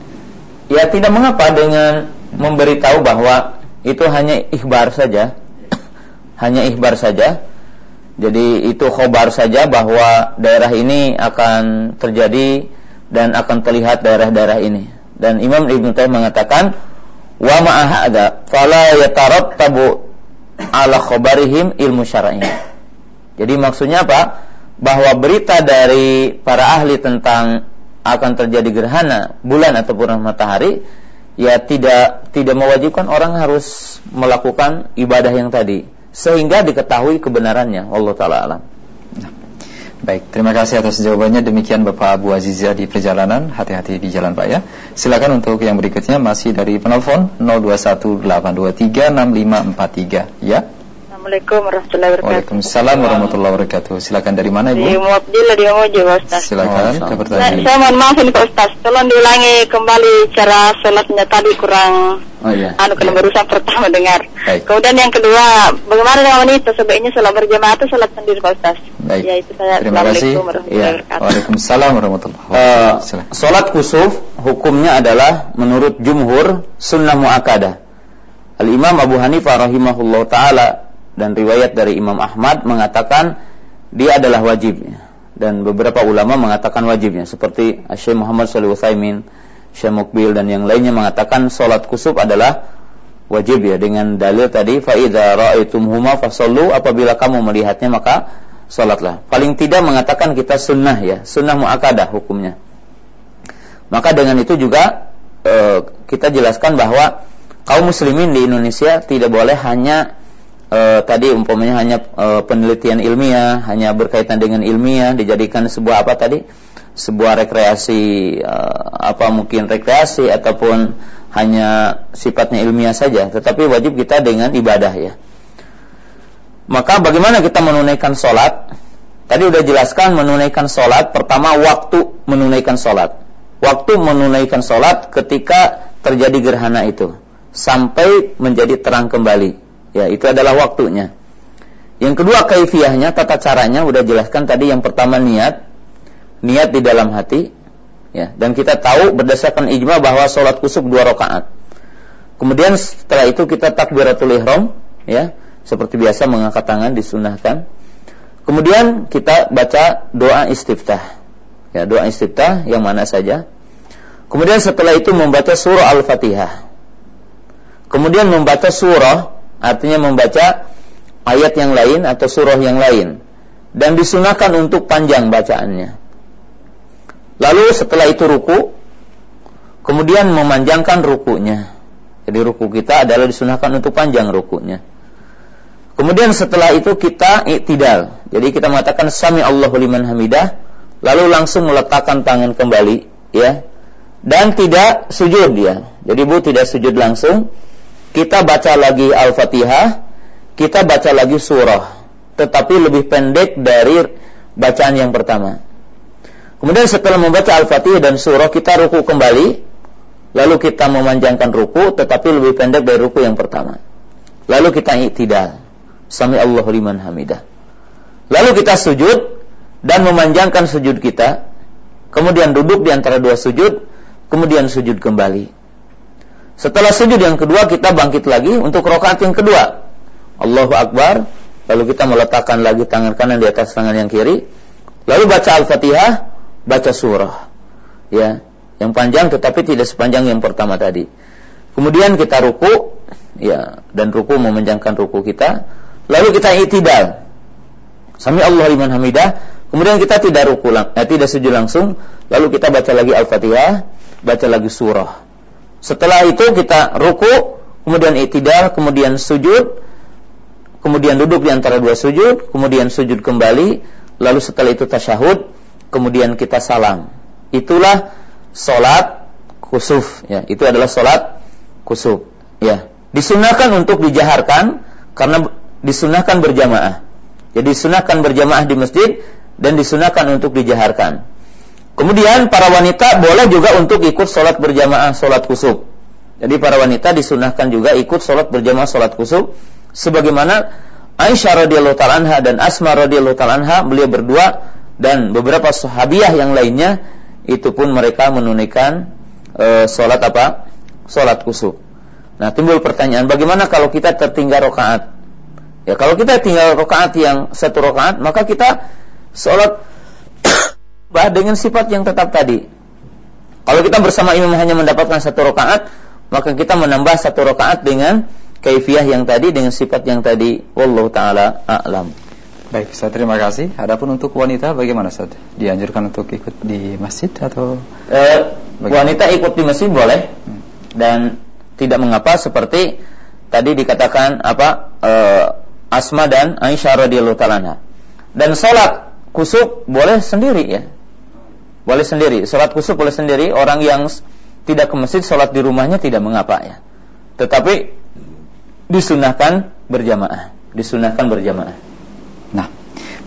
[SPEAKER 1] Ya tidak mengapa dengan memberitahu bahwa itu hanya ikhbar saja. (coughs) hanya ikhbar saja. Jadi itu khobar saja bahwa daerah ini akan terjadi dan akan terlihat daerah-daerah ini. Dan Imam Ibn Taimiyah mengatakan wa ma'ahada fala yatarattabu ala khobarihim ilmu syar'i. Jadi maksudnya apa? Bahwa berita dari para ahli tentang akan terjadi gerhana bulan ataupun matahari ya tidak tidak mewajibkan orang harus melakukan ibadah yang tadi sehingga diketahui kebenarannya Allah taala alam.
[SPEAKER 2] Baik, terima kasih atas jawabannya. Demikian Bapak Abu Azizah di perjalanan. Hati-hati di jalan Pak ya. Silakan untuk yang berikutnya masih dari penelpon 0218236543 ya.
[SPEAKER 4] Assalamualaikum warahmatullahi wabarakatuh.
[SPEAKER 2] Waalaikumsalam warahmatullahi wabarakatuh. Silakan dari mana Ibu?
[SPEAKER 4] Di Muabdillah di Mojo Pak Ustaz.
[SPEAKER 2] Silakan oh,
[SPEAKER 4] Saya, saya mohon maaf ini Pak Ustaz. Tolong diulangi kembali cara sholatnya tadi kurang
[SPEAKER 1] Oh iya.
[SPEAKER 4] Anu kalau
[SPEAKER 1] iya.
[SPEAKER 4] barusan pertama dengar.
[SPEAKER 2] Baik.
[SPEAKER 4] Kemudian yang kedua, bagaimana dengan wanita sebaiknya sholat berjamaah atau sholat sendiri Pak Ustaz?
[SPEAKER 2] Baik.
[SPEAKER 4] Ya itu saya.
[SPEAKER 2] Terima kasih.
[SPEAKER 1] Ya.
[SPEAKER 2] Waalaikumsalam warahmatullahi
[SPEAKER 1] Uh,
[SPEAKER 2] wabarakatuh.
[SPEAKER 1] sholat kusuf hukumnya adalah menurut jumhur sunnah muakkadah. Al Imam Abu Hanifah rahimahullah taala dan riwayat dari Imam Ahmad mengatakan dia adalah wajibnya dan beberapa ulama mengatakan wajibnya seperti Syekh Muhammad Shalih Utsaimin, Syekh Mukbil dan yang lainnya mengatakan salat kusuf adalah wajib ya dengan dalil tadi fa idza ra'aitumhuma fasallu apabila kamu melihatnya maka salatlah. Paling tidak mengatakan kita sunnah ya, sunnah muakkadah hukumnya. Maka dengan itu juga e, kita jelaskan bahwa kaum muslimin di Indonesia tidak boleh hanya e, tadi umpamanya hanya e, penelitian ilmiah, hanya berkaitan dengan ilmiah dijadikan sebuah apa tadi? sebuah rekreasi e, apa mungkin rekreasi ataupun hanya sifatnya ilmiah saja, tetapi wajib kita dengan ibadah ya. Maka bagaimana kita menunaikan sholat? Tadi udah jelaskan menunaikan sholat. Pertama waktu menunaikan sholat. Waktu menunaikan sholat ketika terjadi gerhana itu sampai menjadi terang kembali. Ya, itu adalah waktunya. Yang kedua kaifiahnya, tata caranya udah jelaskan tadi yang pertama niat. Niat di dalam hati. Ya, dan kita tahu berdasarkan ijma bahwa sholat kusuk dua rakaat. Kemudian setelah itu kita takbiratul ihram, ya, seperti biasa mengangkat tangan disunahkan. Kemudian kita baca doa istiftah. Ya, doa istiftah yang mana saja. Kemudian setelah itu membaca surah Al-Fatihah. Kemudian membaca surah artinya membaca ayat yang lain atau surah yang lain dan disunahkan untuk panjang bacaannya. Lalu setelah itu ruku, kemudian memanjangkan rukunya. Jadi ruku kita adalah disunahkan untuk panjang rukunya. Kemudian setelah itu kita iktidal. Jadi kita mengatakan sami Allahu liman hamidah, lalu langsung meletakkan tangan kembali, ya. Dan tidak sujud ya. Jadi Bu tidak sujud langsung. Kita baca lagi Al-Fatihah, kita baca lagi surah, tetapi lebih pendek dari bacaan yang pertama. Kemudian setelah membaca Al-Fatihah dan surah kita ruku kembali, Lalu kita memanjangkan ruku tetapi lebih pendek dari ruku yang pertama. Lalu kita iktidal. sami Allahu liman hamidah. Lalu kita sujud dan memanjangkan sujud kita, kemudian duduk di antara dua sujud, kemudian sujud kembali. Setelah sujud yang kedua kita bangkit lagi untuk rokaat yang kedua. Allahu Akbar, lalu kita meletakkan lagi tangan kanan di atas tangan yang kiri, lalu baca Al-Fatihah, baca surah. Ya, yang panjang tetapi tidak sepanjang yang pertama tadi. Kemudian kita ruku, ya, dan ruku memanjangkan ruku kita. Lalu kita itidal. Sami Allah liman hamidah. Kemudian kita tidak ruku, eh, tidak sujud langsung. Lalu kita baca lagi Al-Fatihah, baca lagi surah. Setelah itu kita ruku, kemudian itidal, kemudian sujud, kemudian duduk di antara dua sujud, kemudian sujud kembali, lalu setelah itu tasyahud, kemudian kita salam. Itulah solat khusuf ya itu adalah solat kusuk. Ya, disunahkan untuk dijaharkan karena disunahkan berjamaah. Jadi disunahkan berjamaah di masjid dan disunahkan untuk dijaharkan. Kemudian para wanita boleh juga untuk ikut sholat berjamaah sholat kusuk. Jadi para wanita disunahkan juga ikut sholat berjamaah sholat kusuk. Sebagaimana Aisyah radhiyallahu taala anha dan Asma radhiyallahu taala beliau berdua dan beberapa sahabiah yang lainnya itu pun mereka menunaikan e, sholat apa? sholat kusuk. Nah, timbul pertanyaan, bagaimana kalau kita tertinggal rokaat? Ya, kalau kita tinggal rokaat yang satu rokaat, maka kita sholat dengan sifat yang tetap tadi. Kalau kita bersama imam hanya mendapatkan satu rokaat, maka kita menambah satu rokaat dengan kaifiah yang tadi dengan sifat yang tadi. Wallahu taala a'lam.
[SPEAKER 2] Baik, saya terima kasih. Adapun untuk wanita bagaimana Ustaz? Dianjurkan untuk ikut di masjid atau
[SPEAKER 1] eh, wanita ikut di masjid boleh. Hmm dan tidak mengapa seperti tadi dikatakan apa e, Asma dan Aisyah radhiyallahu taala Dan salat kusuk boleh sendiri ya. Boleh sendiri. Salat kusuk boleh sendiri. Orang yang tidak ke masjid salat di rumahnya tidak mengapa ya. Tetapi disunahkan berjamaah. Disunahkan berjamaah.
[SPEAKER 2] Nah,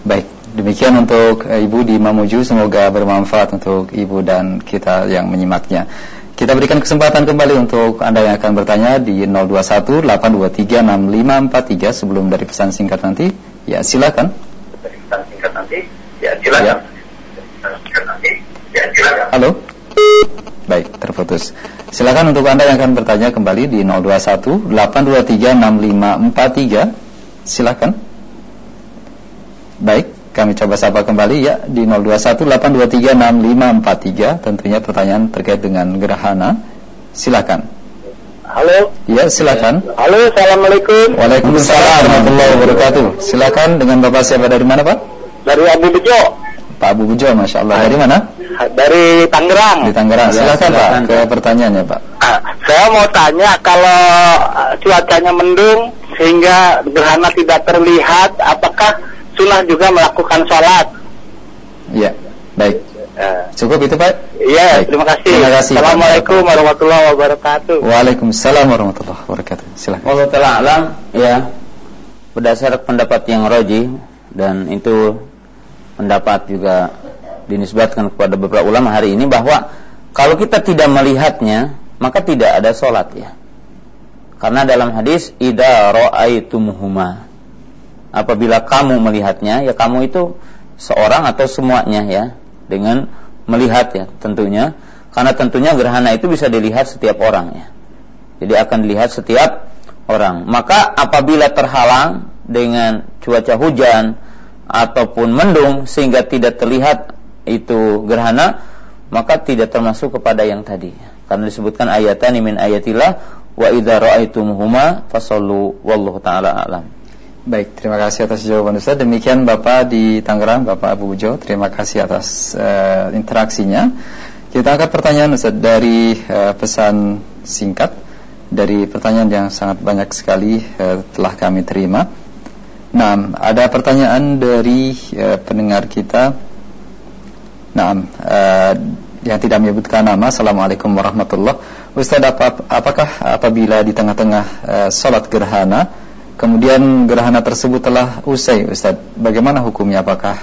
[SPEAKER 2] baik. Demikian untuk Ibu di Mamuju semoga bermanfaat untuk Ibu dan kita yang menyimaknya. Kita berikan kesempatan kembali untuk Anda yang akan bertanya di 021 823 6543 sebelum dari pesan singkat nanti. Ya, silakan. Pesan singkat nanti. Ya, silakan. Ya. Halo. Baik, terputus. Silakan untuk Anda yang akan bertanya kembali di 021 823 6543. Silakan. Baik. Kami coba sapa kembali ya di 0218236543 tentunya pertanyaan terkait dengan gerhana. Silakan.
[SPEAKER 3] Halo.
[SPEAKER 2] Ya, silakan.
[SPEAKER 3] Halo, Assalamualaikum.
[SPEAKER 2] Waalaikumsalam warahmatullahi wabarakatuh. Silakan dengan Bapak siapa dari mana, Pak?
[SPEAKER 3] Dari Abu Bejo.
[SPEAKER 2] Pak Abu Bejo, Masya Allah. Dari mana?
[SPEAKER 3] Dari Tangerang.
[SPEAKER 2] Di Tangerang. Ya, silakan, ya, Pak, ke pertanyaannya, Pak.
[SPEAKER 3] Ah, saya mau tanya kalau ah, cuacanya mendung sehingga gerhana tidak terlihat, apakah sunnah juga melakukan sholat.
[SPEAKER 2] Iya, baik. Uh, Cukup itu Pak?
[SPEAKER 3] Iya, terima kasih. Terima kasih. Assalamualaikum warahmatullahi wabarakatuh.
[SPEAKER 2] Waalaikumsalam warahmatullahi wabarakatuh. Silakan.
[SPEAKER 1] Allah Taala alam, ya. Berdasarkan pendapat yang roji dan itu pendapat juga dinisbatkan kepada beberapa ulama hari ini bahwa kalau kita tidak melihatnya maka tidak ada sholat ya. Karena dalam hadis ida ro'aitumuhuma apabila kamu melihatnya ya kamu itu seorang atau semuanya ya dengan melihat ya tentunya. Karena tentunya gerhana itu bisa dilihat setiap orang ya. Jadi akan dilihat setiap orang. Maka apabila terhalang dengan cuaca hujan ataupun mendung sehingga tidak terlihat itu gerhana maka tidak termasuk kepada yang tadi karena disebutkan ayatan min ayatillah wa idza ra'aitumuhuma fasallu wallahu taala alam
[SPEAKER 2] Baik, terima kasih atas jawaban Ustaz. Demikian Bapak di Tangerang, Bapak Abu Ujo. Terima kasih atas uh, interaksinya. Kita angkat pertanyaan Ustaz dari uh, pesan singkat dari pertanyaan yang sangat banyak sekali uh, telah kami terima. Nah, ada pertanyaan dari uh, pendengar kita. Nah, uh, yang tidak menyebutkan nama. Assalamualaikum warahmatullahi wabarakatuh. Ustaz, apa, apakah apabila di tengah-tengah uh, gerhana kemudian gerhana tersebut telah usai Ustaz bagaimana hukumnya apakah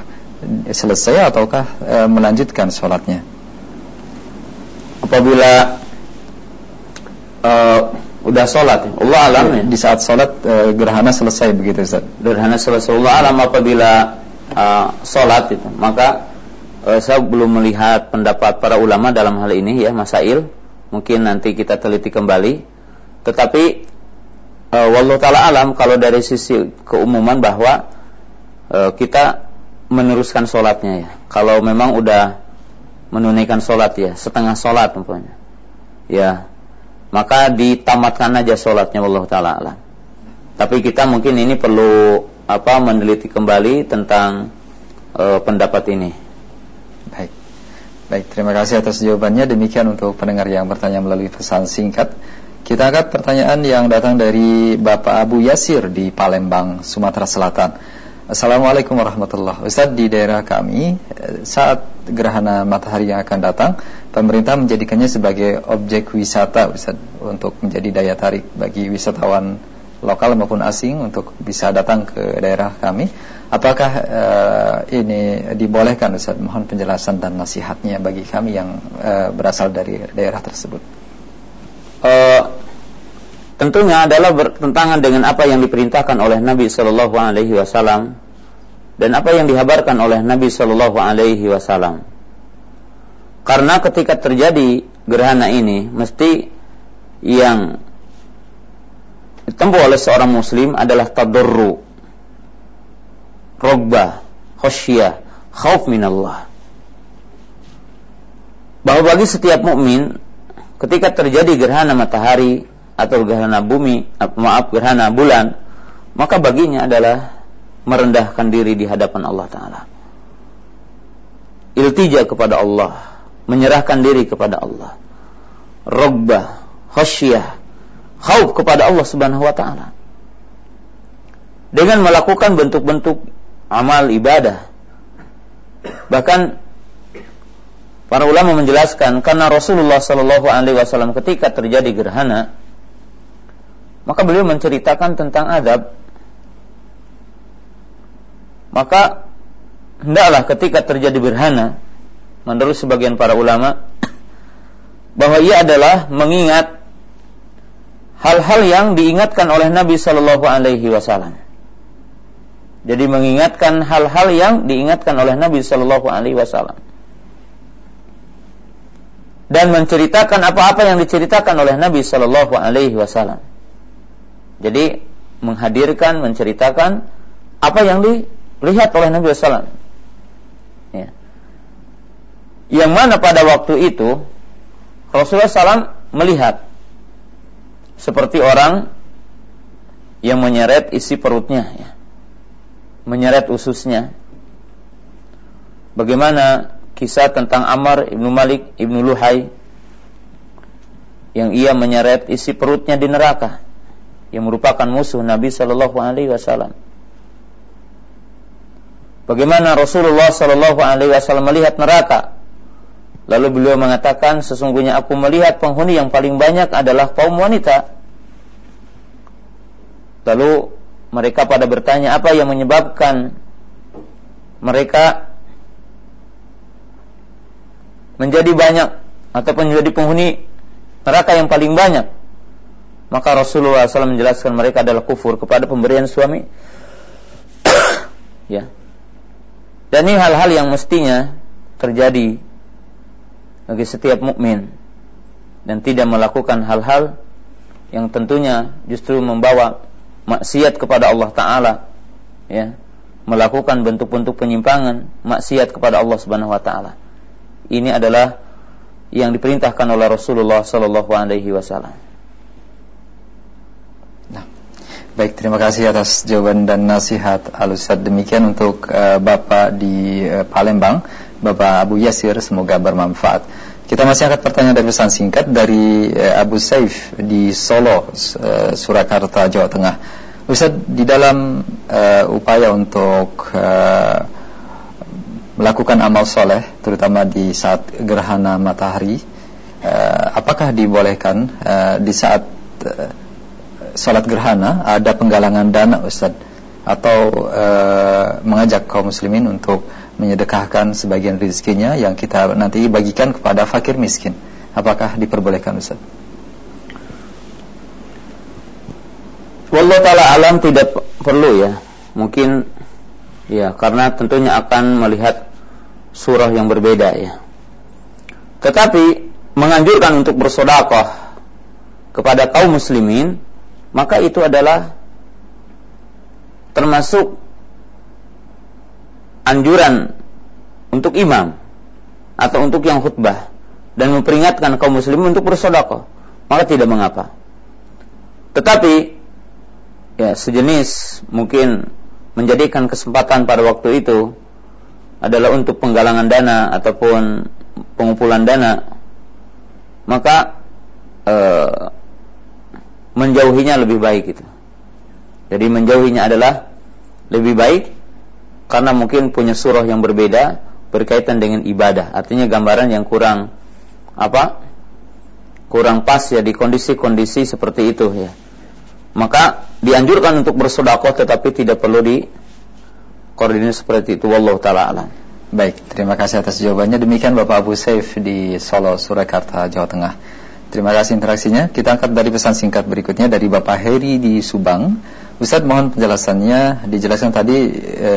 [SPEAKER 2] selesai ataukah e, melanjutkan sholatnya
[SPEAKER 1] apabila e, udah sholat ya. Allah alam ya.
[SPEAKER 2] Di saat sholat uh, gerhana selesai begitu Ustaz.
[SPEAKER 1] Gerhana selesai Allah alam apabila uh, sholat itu maka uh, saya belum melihat pendapat para ulama dalam hal ini ya masail mungkin nanti kita teliti kembali tetapi uh, wallahu taala alam kalau dari sisi keumuman bahwa uh, kita meneruskan sholatnya ya kalau memang udah menunaikan sholat ya setengah sholat umpamanya ya maka ditamatkan aja sholatnya Allah taala tapi kita mungkin ini perlu apa meneliti kembali tentang uh, pendapat ini.
[SPEAKER 2] Baik. Baik terima kasih atas jawabannya. Demikian untuk pendengar yang bertanya melalui pesan singkat. Kita angkat pertanyaan yang datang dari Bapak Abu Yasir di Palembang Sumatera Selatan Assalamualaikum warahmatullahi. Ustaz di daerah kami eh, saat gerhana matahari yang akan datang, pemerintah menjadikannya sebagai objek wisata Ustaz untuk menjadi daya tarik bagi wisatawan lokal maupun asing untuk bisa datang ke daerah kami. Apakah uh, ini dibolehkan Ustaz? Mohon penjelasan dan nasihatnya bagi kami yang uh, berasal dari daerah tersebut.
[SPEAKER 1] Tentunya adalah bertentangan dengan apa yang diperintahkan oleh Nabi Shallallahu Alaihi Wasallam dan apa yang dihabarkan oleh Nabi Shallallahu Alaihi Wasallam. Karena ketika terjadi gerhana ini, mesti yang ditempuh oleh seorang Muslim adalah tadurru, rogba, khosyah, khauf minallah. Bahwa bagi setiap mukmin ketika terjadi gerhana matahari atau gerhana bumi, maaf gerhana bulan, maka baginya adalah merendahkan diri di hadapan Allah Ta'ala. Iltija kepada Allah, menyerahkan diri kepada Allah. Rogbah, khasyah, khauf kepada Allah Subhanahu wa taala. Dengan melakukan bentuk-bentuk amal ibadah. Bahkan para ulama menjelaskan karena Rasulullah Shallallahu alaihi wasallam ketika terjadi gerhana maka beliau menceritakan tentang adab. Maka hendaklah ketika terjadi berhana menurut sebagian para ulama (coughs) bahwa ia adalah mengingat hal-hal yang diingatkan oleh Nabi Shallallahu Alaihi Wasallam. Jadi mengingatkan hal-hal yang diingatkan oleh Nabi Shallallahu Alaihi Wasallam dan menceritakan apa-apa yang diceritakan oleh Nabi Shallallahu Alaihi Wasallam. Jadi menghadirkan, menceritakan apa yang dilihat oleh Nabi SAW. Ya. Yang mana pada waktu itu Rasulullah SAW melihat seperti orang yang menyeret isi perutnya, ya. menyeret ususnya. Bagaimana kisah tentang Amr ibnu Malik ibnu Luhai yang ia menyeret isi perutnya di neraka yang merupakan musuh Nabi Shallallahu Alaihi Wasallam. Bagaimana Rasulullah Shallallahu Alaihi Wasallam melihat neraka? Lalu beliau mengatakan, sesungguhnya aku melihat penghuni yang paling banyak adalah kaum wanita. Lalu mereka pada bertanya apa yang menyebabkan mereka menjadi banyak ataupun menjadi penghuni neraka yang paling banyak. Maka Rasulullah SAW menjelaskan mereka adalah kufur kepada pemberian suami. (coughs) ya. Dan ini hal-hal yang mestinya terjadi bagi setiap mukmin dan tidak melakukan hal-hal yang tentunya justru membawa maksiat kepada Allah Taala, ya, melakukan bentuk-bentuk penyimpangan, maksiat kepada Allah Subhanahu Wa Taala. Ini adalah yang diperintahkan oleh Rasulullah Sallallahu Alaihi Wasallam.
[SPEAKER 2] Baik, terima kasih atas jawaban dan nasihat Al-Ustaz. Demikian untuk uh, Bapak di uh, Palembang, Bapak Abu Yasir, semoga bermanfaat. Kita masih angkat pertanyaan dari pesan singkat dari uh, Abu Saif di Solo, uh, Surakarta, Jawa Tengah. Ustaz, di dalam uh, upaya untuk uh, melakukan amal soleh, terutama di saat gerhana matahari, uh, apakah dibolehkan uh, di saat uh, salat gerhana ada penggalangan dana Ustaz atau e, mengajak kaum muslimin untuk menyedekahkan sebagian rezekinya yang kita nanti bagikan kepada fakir miskin. Apakah diperbolehkan Ustaz?
[SPEAKER 1] Wallahu taala alam tidak perlu ya. Mungkin ya karena tentunya akan melihat surah yang berbeda ya. Tetapi menganjurkan untuk bersedekah kepada kaum muslimin maka itu adalah termasuk anjuran untuk imam atau untuk yang khutbah dan memperingatkan kaum muslimin untuk bersedekah maka tidak mengapa. Tetapi ya sejenis mungkin menjadikan kesempatan pada waktu itu adalah untuk penggalangan dana ataupun pengumpulan dana maka e, menjauhinya lebih baik itu. Jadi menjauhinya adalah lebih baik karena mungkin punya surah yang berbeda berkaitan dengan ibadah. Artinya gambaran yang kurang apa? Kurang pas ya di kondisi-kondisi seperti itu ya maka dianjurkan untuk bersedekah tetapi tidak perlu di koordinir seperti itu wallahu taala alam.
[SPEAKER 2] Baik, terima kasih atas jawabannya. Demikian Bapak Abu Saif di Solo, Surakarta, Jawa Tengah. Terima kasih interaksinya. Kita angkat dari pesan singkat berikutnya dari Bapak Heri di Subang. Ustadz mohon penjelasannya dijelaskan tadi e,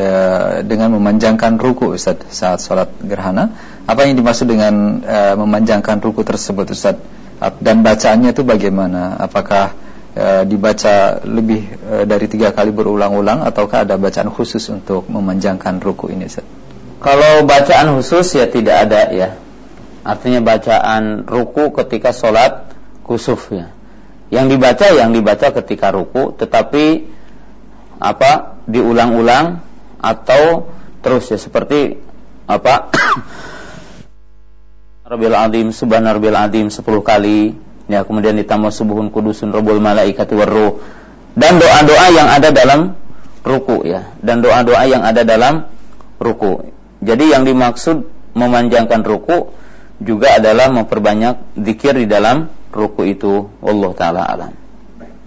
[SPEAKER 2] dengan memanjangkan ruku Ustadz saat sholat gerhana. Apa yang dimaksud dengan e, memanjangkan ruku tersebut Ustadz? Dan bacaannya itu bagaimana? Apakah e, dibaca lebih e, dari tiga kali berulang-ulang ataukah ada bacaan khusus untuk memanjangkan ruku ini Ustaz?
[SPEAKER 1] Kalau bacaan khusus ya tidak ada ya. Artinya bacaan ruku ketika sholat kusuf ya. Yang dibaca yang dibaca ketika ruku, tetapi apa diulang-ulang atau terus ya. Seperti apa (coughs) Rabbil Azim Subhanar Rabbil Azim 10 kali. Ya kemudian ditambah subuhun kudusun robul malaikati warruh dan doa-doa yang ada dalam ruku ya. Dan doa-doa yang ada dalam ruku. Jadi yang dimaksud memanjangkan ruku juga adalah memperbanyak zikir di dalam ruku itu Allah taala alam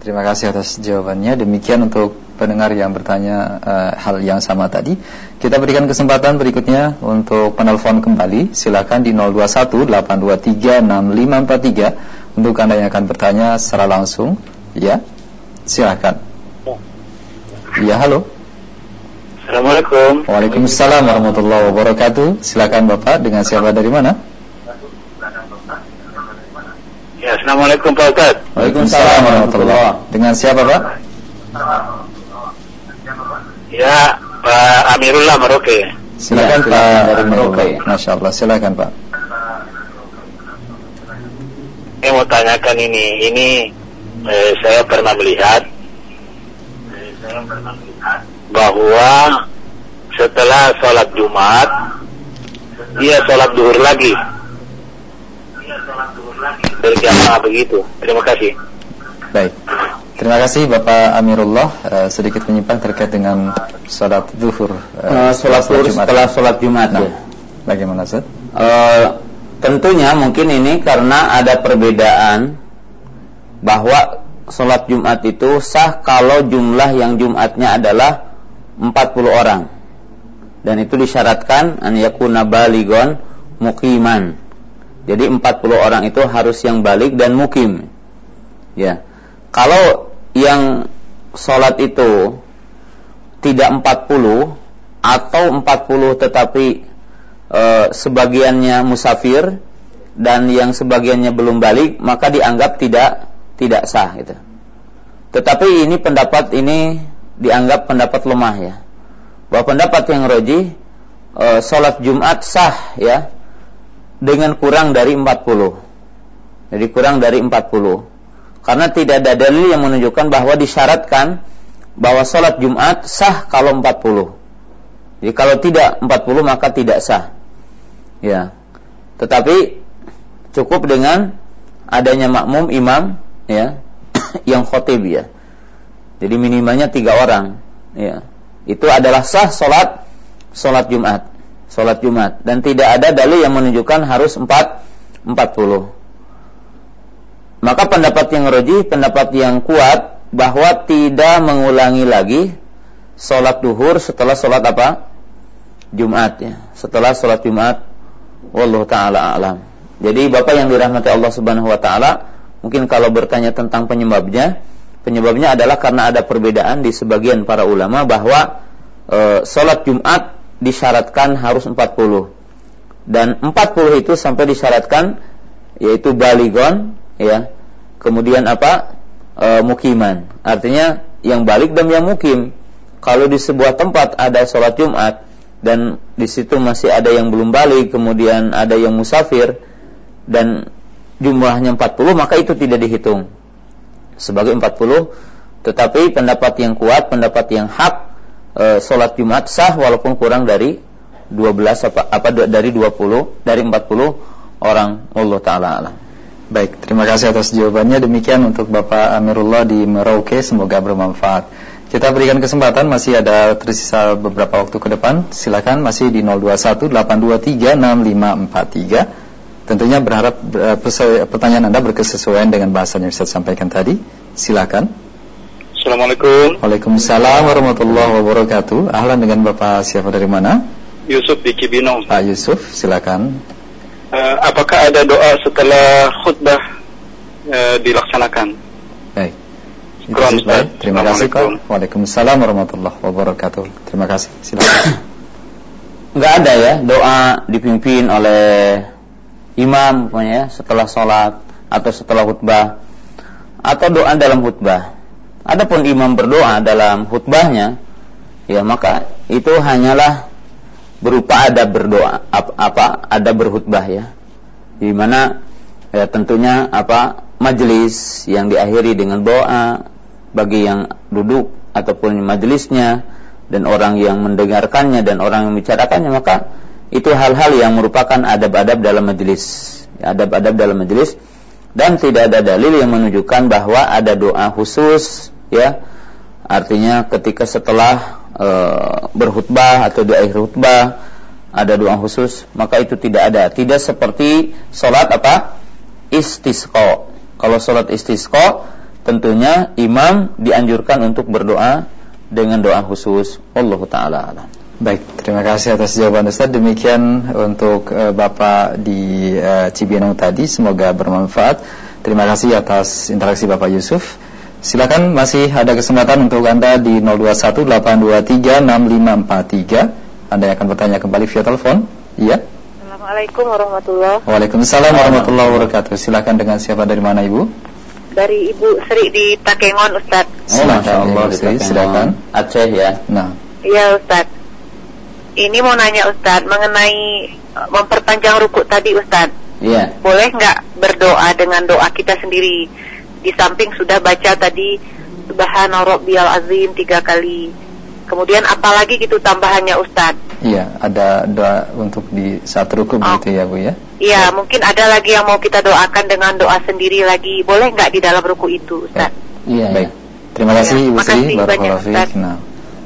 [SPEAKER 2] Terima kasih atas jawabannya. Demikian untuk pendengar yang bertanya uh, hal yang sama tadi. Kita berikan kesempatan berikutnya untuk penelpon kembali. Silakan di 021 823 6543 untuk Anda yang akan bertanya secara langsung, ya, silakan. Ya, halo.
[SPEAKER 3] Assalamualaikum.
[SPEAKER 2] Waalaikumsalam warahmatullahi wabarakatuh. Silakan Bapak dengan siapa dari mana?
[SPEAKER 3] Ya, Assalamualaikum Pak Ustaz.
[SPEAKER 2] Waalaikumsalam warahmatullahi Dengan siapa Pak?
[SPEAKER 3] Ya, Pak Amirullah Maroke.
[SPEAKER 2] Silakan ya, Pak Maroke. Masya Allah, silakan Pak
[SPEAKER 3] saya mau tanyakan ini. Ini eh, saya pernah melihat bahwa setelah sholat Jumat dia sholat duhur lagi berjamaah begitu. Terima kasih.
[SPEAKER 2] Baik. Terima kasih Bapak Amirullah uh, sedikit menyimpang terkait dengan sholat duhur.
[SPEAKER 1] Uh, sholat duhur setelah sholat Jumat. Nah, ya.
[SPEAKER 2] Bagaimana Ustaz?
[SPEAKER 1] Uh, tentunya mungkin ini karena ada perbedaan bahwa sholat Jumat itu sah kalau jumlah yang Jumatnya adalah 40 orang dan itu disyaratkan an yakuna baligon mukiman jadi 40 orang itu harus yang balik dan mukim ya kalau yang sholat itu tidak 40 atau 40 tetapi e, sebagiannya musafir dan yang sebagiannya belum balik maka dianggap tidak tidak sah gitu. Tetapi ini pendapat ini dianggap pendapat lemah ya. Bahwa pendapat yang roji e, salat Jumat sah ya dengan kurang dari 40. Jadi kurang dari 40. Karena tidak ada dalil yang menunjukkan bahwa disyaratkan bahwa sholat Jumat sah kalau 40. Jadi kalau tidak 40 maka tidak sah. Ya. Tetapi cukup dengan adanya makmum imam ya (coughs) yang khotib ya. Jadi minimalnya tiga orang ya. Itu adalah sah solat solat Jumat. Solat Jumat dan tidak ada dalil yang menunjukkan harus empat empat puluh. Maka pendapat yang roji, pendapat yang kuat bahwa tidak mengulangi lagi solat duhur setelah solat apa? Jumat ya. Setelah solat Jumat Wallahu taala alam. Jadi Bapak yang dirahmati Allah Subhanahu wa taala, mungkin kalau bertanya tentang penyebabnya, Penyebabnya adalah karena ada perbedaan di sebagian para ulama bahwa e, sholat Jumat disyaratkan harus 40 dan 40 itu sampai disyaratkan yaitu baligon ya. Kemudian apa? E, mukiman. Artinya yang balik dan yang mukim. Kalau di sebuah tempat ada sholat Jumat dan di situ masih ada yang belum balik kemudian ada yang musafir dan jumlahnya 40 maka itu tidak dihitung. Sebagai 40 tetapi pendapat yang kuat pendapat yang hak e, sholat Jumat sah walaupun kurang dari 12 apa, apa dari 20 dari 40 orang Allah taala alam.
[SPEAKER 2] Baik, terima kasih atas jawabannya. Demikian untuk Bapak Amirullah di Merauke, semoga bermanfaat. Kita berikan kesempatan masih ada tersisa beberapa waktu ke depan. Silakan masih di 021 823 6543. Tentunya berharap uh, pertanyaan Anda berkesesuaian dengan bahasa yang Ustaz sampaikan tadi. Silakan.
[SPEAKER 5] Assalamualaikum.
[SPEAKER 2] Waalaikumsalam warahmatullahi wabarakatuh. Ahlan dengan Bapak siapa dari mana?
[SPEAKER 5] Yusuf di Cibinong.
[SPEAKER 2] Pak Yusuf, silakan.
[SPEAKER 5] Uh, apakah ada doa setelah khutbah uh, dilaksanakan?
[SPEAKER 2] Baik. Itu baik. Terima kasih Pak. Waalaikumsalam warahmatullahi wabarakatuh. Terima kasih. Silakan. (clears throat)
[SPEAKER 1] Enggak ada ya doa dipimpin oleh imam pokoknya ya, setelah sholat atau setelah khutbah atau doa dalam khutbah. Adapun imam berdoa dalam khutbahnya, ya maka itu hanyalah berupa ada berdoa apa, ada berkhutbah ya. Di mana ya tentunya apa majelis yang diakhiri dengan doa bagi yang duduk ataupun majelisnya dan orang yang mendengarkannya dan orang yang membicarakannya maka itu hal-hal yang merupakan adab-adab dalam majelis adab-adab dalam majelis dan tidak ada dalil yang menunjukkan bahwa ada doa khusus ya. Artinya ketika setelah e, berkhutbah atau di akhir khutbah ada doa khusus maka itu tidak ada. Tidak seperti sholat apa? Istisqa. Kalau sholat istisqa tentunya imam dianjurkan untuk berdoa dengan doa khusus. Allah taala
[SPEAKER 2] Baik, terima kasih atas jawaban Ustaz. Demikian untuk uh, Bapak di uh, Cibinong tadi, semoga bermanfaat. Terima kasih atas interaksi Bapak Yusuf. Silakan masih ada kesempatan untuk Anda di 0218236543. Anda yang akan bertanya kembali via telepon. Iya.
[SPEAKER 4] Assalamualaikum warahmatullahi wabarakatuh.
[SPEAKER 2] Waalaikumsalam warahmatullahi wabarakatuh. Silakan dengan siapa dari mana Ibu?
[SPEAKER 4] Dari Ibu Sri di Takengon Ustaz.
[SPEAKER 2] Oh, Masya Allah, Sri, silakan.
[SPEAKER 1] Aceh ya.
[SPEAKER 2] Nah.
[SPEAKER 4] Iya Ustaz. Ini mau nanya Ustadz mengenai uh, memperpanjang ruku tadi Ustadz.
[SPEAKER 1] Iya.
[SPEAKER 4] Boleh nggak berdoa dengan doa kita sendiri? Di samping sudah baca tadi Subhana Rabbiyal Azim tiga kali. Kemudian apalagi gitu tambahannya Ustadz?
[SPEAKER 2] Iya, ada doa untuk di saat ruku oh. begitu ya Bu ya?
[SPEAKER 4] Iya, mungkin ada lagi yang mau kita doakan dengan doa sendiri lagi. Boleh nggak di dalam ruku itu Ustadz?
[SPEAKER 1] Iya,
[SPEAKER 2] baik. Terima kasih Ibu Sri,
[SPEAKER 4] Barakallahu Nah.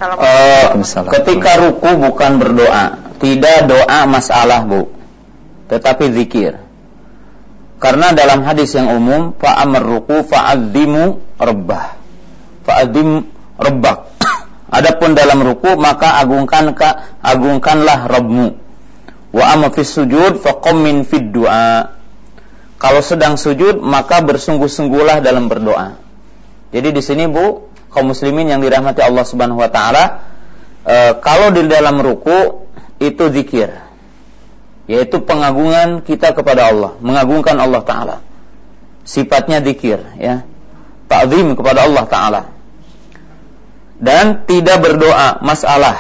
[SPEAKER 1] Uh, ketika ruku bukan berdoa, tidak doa masalah bu, tetapi zikir. Karena dalam hadis yang umum, fa'amar ruku fa'adzimu rabbah. Fa'adzim rabbak. (coughs) Adapun dalam ruku maka agungkan ka, agungkanlah Rabbmu. Wa amma sujud faqum min fid du'a. Kalau sedang sujud maka bersungguh-sungguhlah dalam berdoa. Jadi di sini Bu, kaum muslimin yang dirahmati Allah Subhanahu wa taala e, kalau di dalam ruku itu zikir yaitu pengagungan kita kepada Allah. Mengagungkan Allah taala. Sifatnya zikir ya. Ta'zim kepada Allah taala. Dan tidak berdoa masalah.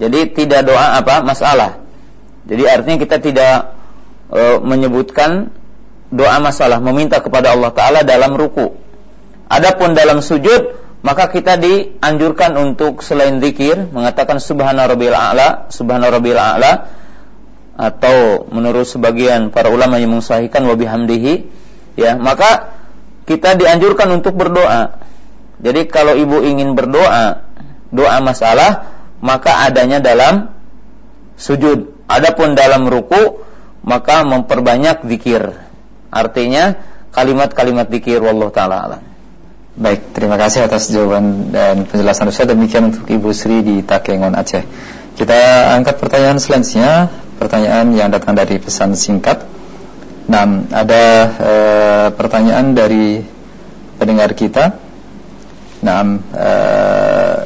[SPEAKER 1] Jadi tidak doa apa? Masalah. Jadi artinya kita tidak e, menyebutkan doa masalah. Meminta kepada Allah taala dalam ruku. Adapun dalam sujud maka kita dianjurkan untuk selain zikir mengatakan subhana rabbil a'la, subhana a'la atau menurut sebagian para ulama yang mensahihkan wa bihamdihi ya, maka kita dianjurkan untuk berdoa. Jadi kalau ibu ingin berdoa, doa masalah, maka adanya dalam sujud. Adapun dalam ruku, maka memperbanyak zikir. Artinya kalimat-kalimat zikir wallahu taala alam.
[SPEAKER 2] Baik, terima kasih atas jawaban dan penjelasan Ustaz. Demikian untuk Ibu Sri di Takengon Aceh. Kita angkat pertanyaan selanjutnya, pertanyaan yang datang dari pesan singkat. Nah, ada e, pertanyaan dari pendengar kita Nah, uh,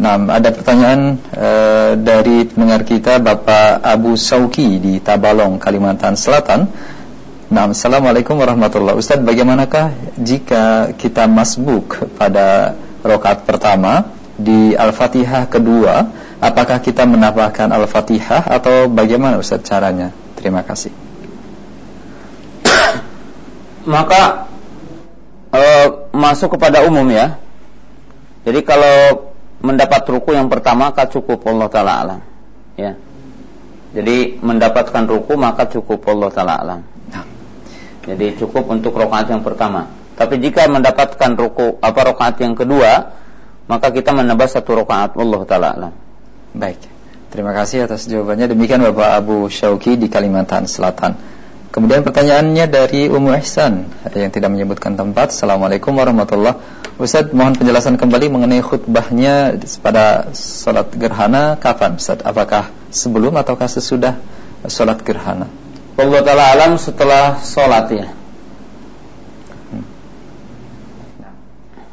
[SPEAKER 2] nah ada pertanyaan uh, dari pendengar kita Bapak Abu Sauki di Tabalong, Kalimantan Selatan. Nah, Assalamualaikum warahmatullahi wabarakatuh. Ustaz, bagaimanakah jika kita masbuk pada rokat pertama di Al-Fatihah kedua, apakah kita menambahkan Al-Fatihah atau bagaimana Ustaz caranya? Terima kasih. (coughs)
[SPEAKER 1] Maka e, masuk kepada umum ya. Jadi kalau mendapat ruku yang pertama maka cukup Allah taala alam. Ya. Jadi mendapatkan ruku maka cukup Allah taala alam. Jadi cukup untuk rokaat yang pertama. Tapi jika mendapatkan ruku apa rokaat yang kedua, maka kita menambah satu rokaat Allah taala alam.
[SPEAKER 2] Baik. Terima kasih atas jawabannya. Demikian Bapak Abu Syauki di Kalimantan Selatan. Kemudian pertanyaannya dari Ummu Ihsan yang tidak menyebutkan tempat. Assalamualaikum warahmatullahi Ustaz, mohon penjelasan kembali mengenai khutbahnya pada sholat gerhana kapan Ustaz? Apakah sebelum ataukah sesudah sholat gerhana?
[SPEAKER 1] Allah Ta'ala alam setelah sholat ya hmm.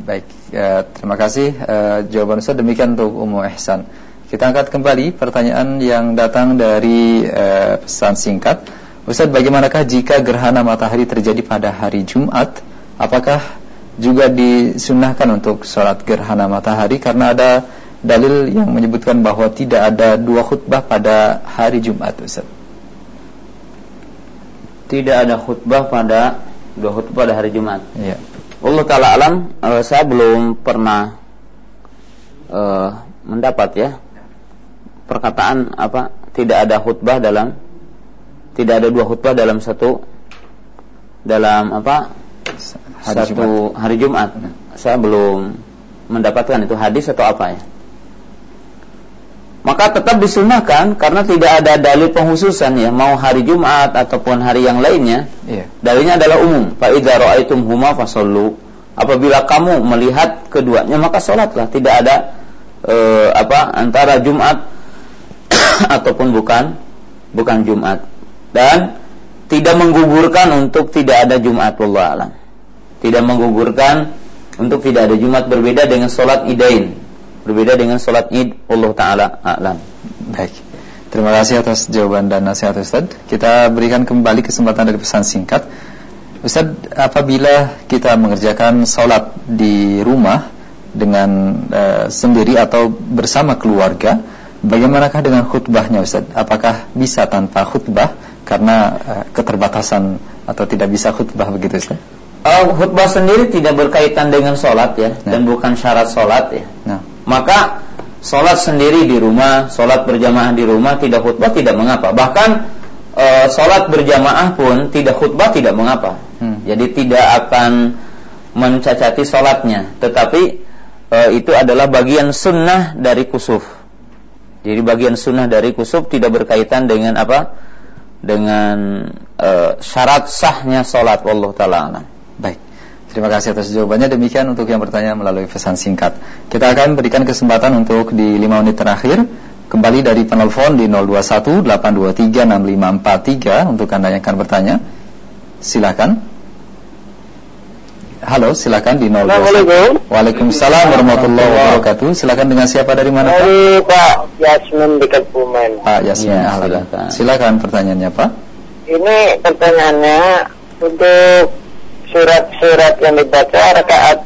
[SPEAKER 2] Baik, ya, terima kasih uh, jawaban Ustaz demikian untuk Ummu Ihsan. Kita angkat kembali pertanyaan yang datang dari uh, pesan singkat. Ustaz, bagaimanakah jika gerhana matahari terjadi pada hari Jumat? Apakah juga disunahkan untuk sholat gerhana matahari karena ada dalil yang menyebutkan bahwa tidak ada dua khutbah pada hari Jumat, Ustaz?
[SPEAKER 1] Tidak ada khutbah pada dua khutbah pada hari Jumat.
[SPEAKER 2] Iya.
[SPEAKER 1] Allah taala alam, uh, saya belum pernah uh, mendapat ya perkataan apa tidak ada khutbah dalam tidak ada dua khutbah dalam satu dalam apa hari satu Jumat. hari Jumat. Saya belum mendapatkan itu hadis atau apa ya. Maka tetap disunahkan karena tidak ada dalil penghususan ya mau hari Jumat ataupun hari yang lainnya. Iya. Dalilnya adalah umum. Fa idza ra'aitum huma fasallu. Apabila kamu melihat keduanya maka sholatlah. Tidak ada eh, apa antara Jumat (coughs) ataupun bukan bukan Jumat dan tidak menggugurkan untuk tidak ada Jumat Allah alam. Tidak menggugurkan untuk tidak ada Jumat berbeda dengan sholat idain. Berbeda dengan sholat id Allah Ta'ala alam.
[SPEAKER 2] Baik. Terima kasih atas jawaban dan nasihat Ustaz. Kita berikan kembali kesempatan dari pesan singkat. Ustaz, apabila kita mengerjakan sholat di rumah dengan uh, sendiri atau bersama keluarga, bagaimanakah dengan khutbahnya Ustaz? Apakah bisa tanpa khutbah karena uh, keterbatasan atau tidak bisa khutbah begitu Ustaz?
[SPEAKER 1] Uh, khutbah sendiri tidak berkaitan dengan sholat ya nah. dan bukan syarat sholat ya. Nah. Maka sholat sendiri di rumah, sholat berjamaah di rumah tidak khutbah tidak mengapa. Bahkan uh, sholat berjamaah pun tidak khutbah tidak mengapa. Hmm. Jadi tidak akan mencacati sholatnya, tetapi uh, itu adalah bagian sunnah dari kusuf. Jadi bagian sunnah dari kusuf tidak berkaitan dengan apa? dengan uh, syarat sahnya sholat Allah taala
[SPEAKER 2] Baik. Terima kasih atas jawabannya. Demikian untuk yang bertanya melalui pesan singkat. Kita akan berikan kesempatan untuk di 5 menit terakhir kembali dari penelpon di 021 823 6543 untuk Anda yang akan bertanya. Silakan. Halo, silakan di 021. Assalamualaikum. Waalaikumsalam warahmatullahi wabarakatuh. Silakan dengan siapa dari mana?
[SPEAKER 6] Dari Pak Yasmin di Kebumen.
[SPEAKER 2] Pak Yasmin, ya, silakan. Silakan pertanyaannya, Pak.
[SPEAKER 6] Ini pertanyaannya untuk surat-surat yang dibaca rakaat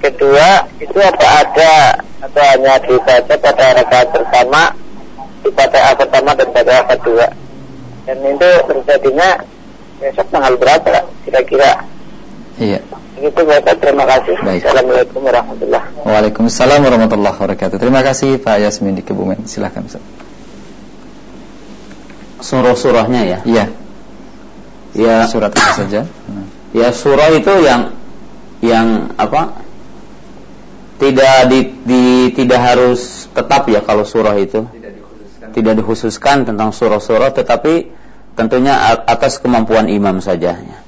[SPEAKER 6] kedua itu apa ada atau hanya dibaca pada rakaat pertama, dibaca pertama dan pada kedua. Dan itu terjadinya besok tanggal berapa kira-kira?
[SPEAKER 2] Iya.
[SPEAKER 6] Begitu Bapak, terima kasih. Baik. Assalamualaikum warahmatullahi wabarakatuh.
[SPEAKER 2] Waalaikumsalam warahmatullahi wabarakatuh. Terima kasih Pak Yasmin di Kebumen. Silakan Ustaz.
[SPEAKER 1] Surah-surahnya ya?
[SPEAKER 2] Iya. Ya. Surat apa saja?
[SPEAKER 1] Ya surah itu yang yang apa? Tidak di, di tidak harus tetap ya kalau surah itu. Tidak dikhususkan. Tidak dikhususkan tentang surah-surah tetapi tentunya atas kemampuan imam saja ya.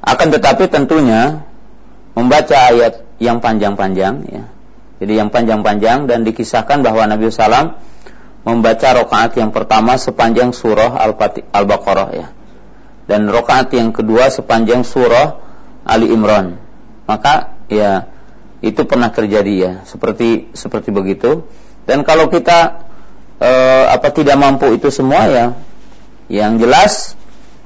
[SPEAKER 1] Akan tetapi tentunya membaca ayat yang panjang-panjang ya. Jadi yang panjang-panjang dan dikisahkan bahwa Nabi SAW membaca rokaat yang pertama sepanjang surah Al-Baqarah ya. Dan rokaat yang kedua sepanjang surah Ali Imran. maka ya itu pernah terjadi ya seperti seperti begitu dan kalau kita eh, apa tidak mampu itu semua ya yang jelas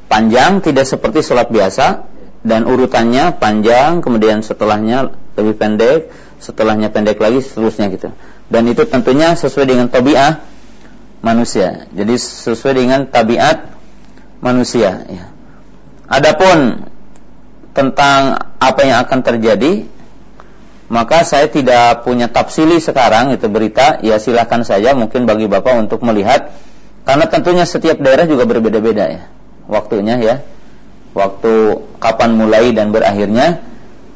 [SPEAKER 1] panjang tidak seperti sholat biasa dan urutannya panjang kemudian setelahnya lebih pendek setelahnya pendek lagi seterusnya gitu. Dan itu tentunya sesuai dengan tabiat manusia. Jadi sesuai dengan tabiat manusia ya. adapun tentang apa yang akan terjadi maka saya tidak punya tafsili sekarang itu berita. Ya silahkan saja mungkin bagi bapak untuk melihat. Karena tentunya setiap daerah juga berbeda-beda ya waktunya ya waktu kapan mulai dan berakhirnya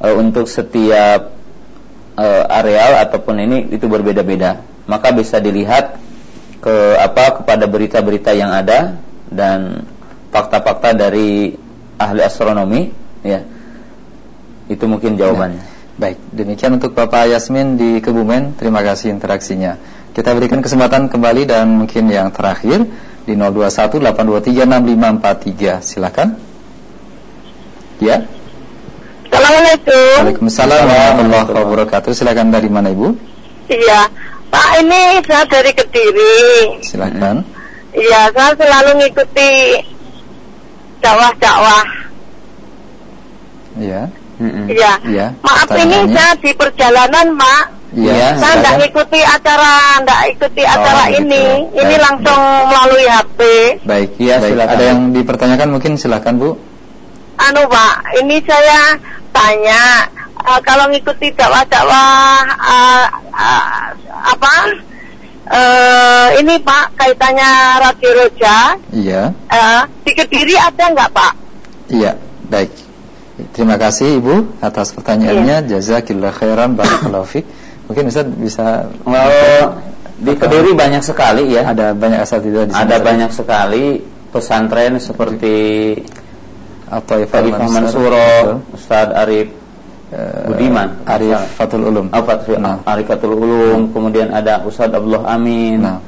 [SPEAKER 1] e, untuk setiap e, areal ataupun ini itu berbeda-beda maka bisa dilihat ke apa kepada berita-berita yang ada dan fakta-fakta dari ahli astronomi ya itu mungkin jawabannya
[SPEAKER 2] nah. Baik, demikian untuk Bapak Yasmin di Kebumen. Terima kasih interaksinya. Kita berikan kesempatan kembali dan mungkin yang terakhir di 0218236543. Silakan. Ya.
[SPEAKER 7] Assalamualaikum.
[SPEAKER 2] Waalaikumsalam warahmatullahi wabarakatuh. Silakan dari mana Ibu?
[SPEAKER 7] Iya, Pak ini saya dari Kediri.
[SPEAKER 2] Silakan.
[SPEAKER 7] Iya, saya selalu ngikuti dakwah-dakwah.
[SPEAKER 2] Iya.
[SPEAKER 7] Iya. Ya, Maaf ini saya di perjalanan, Mak.
[SPEAKER 2] Iya.
[SPEAKER 7] Saya tidak ikuti acara, tidak ikuti oh, acara gitu. ini. Baik. Ini langsung melalui HP.
[SPEAKER 2] Baik, iya. Silakan. Ada yang dipertanyakan mungkin silakan Bu.
[SPEAKER 7] Anu Pak, ini saya tanya uh, kalau ngikuti dakwah-dakwah uh, uh, apa? Uh, ini Pak kaitannya Radio Roja.
[SPEAKER 2] Iya.
[SPEAKER 7] Uh, di Kediri ada nggak Pak?
[SPEAKER 2] Iya, baik. Terima kasih Ibu atas pertanyaannya. Iya. Jazakillah khairan barakallahu fik. Mungkin Ustaz bisa
[SPEAKER 1] well, di Kediri banyak sekali ya.
[SPEAKER 2] Ada banyak asatidz di
[SPEAKER 1] Ada banyak sekali pesantren seperti
[SPEAKER 2] apa ya
[SPEAKER 1] Mansuro, Ustaz Arif
[SPEAKER 2] uh, Budiman,
[SPEAKER 1] Arif Fatul Ulum.
[SPEAKER 2] Fatul, nah.
[SPEAKER 1] Arif Fatul Ulum, nah. kemudian ada Ustaz Abdullah Amin. Nah.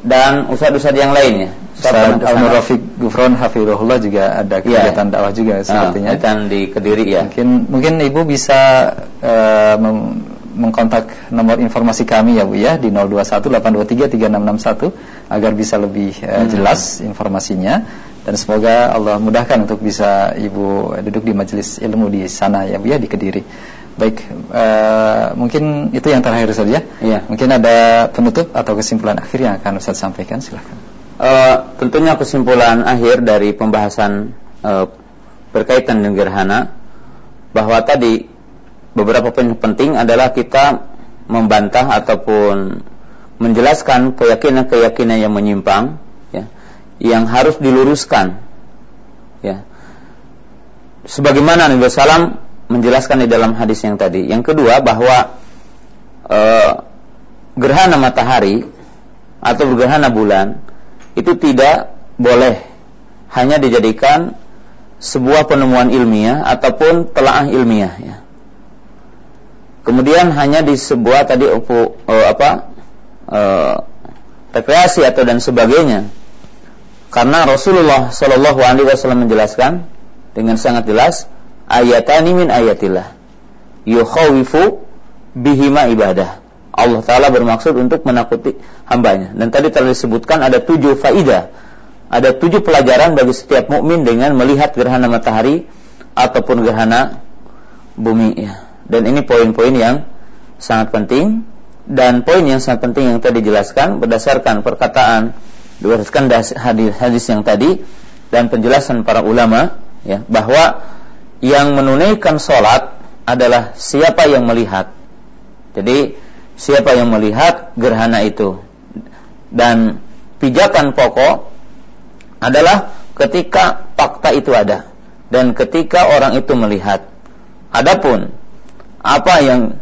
[SPEAKER 1] Dan ustaz-ustaz yang lainnya.
[SPEAKER 2] Ustaz Al Rafiq Gufron Hafizullah juga ada iya. kegiatan ya. dakwah juga sepertinya.
[SPEAKER 1] Nah, di Kediri ya.
[SPEAKER 2] Mungkin mungkin Ibu bisa uh, mengkontak nomor informasi kami ya Bu ya di 0218233661 agar bisa lebih uh, hmm. jelas informasinya dan semoga Allah mudahkan untuk bisa Ibu duduk di majelis ilmu di sana ya Bu ya di Kediri. Baik, uh, mungkin itu yang terakhir saja.
[SPEAKER 1] Ya.
[SPEAKER 2] Mungkin ada penutup atau kesimpulan akhir yang akan Ustaz sampaikan, silahkan.
[SPEAKER 1] Uh, tentunya kesimpulan akhir dari pembahasan uh, berkaitan dengan gerhana bahwa tadi beberapa poin penting adalah kita membantah ataupun menjelaskan keyakinan-keyakinan yang menyimpang yang harus diluruskan ya. Sebagaimana Nabi Sallam menjelaskan di dalam hadis yang tadi. Yang kedua bahwa uh, gerhana matahari atau gerhana bulan itu tidak boleh hanya dijadikan sebuah penemuan ilmiah ataupun telaah ilmiah ya. Kemudian hanya di sebuah tadi uh, apa uh, rekreasi atau dan sebagainya. Karena Rasulullah Shallallahu Alaihi Wasallam menjelaskan dengan sangat jelas ayatani min ayatillah yukhawifu bihima ibadah Allah Ta'ala bermaksud untuk menakuti hambanya. Dan tadi telah disebutkan ada tujuh faidah. Ada tujuh pelajaran bagi setiap mukmin dengan melihat gerhana matahari ataupun gerhana bumi. Ya. Dan ini poin-poin yang sangat penting. Dan poin yang sangat penting yang tadi dijelaskan berdasarkan perkataan berdasarkan hadis-hadis yang tadi dan penjelasan para ulama ya bahwa yang menunaikan sholat adalah siapa yang melihat. Jadi siapa yang melihat gerhana itu. Dan pijakan pokok adalah ketika fakta itu ada dan ketika orang itu melihat. Adapun apa yang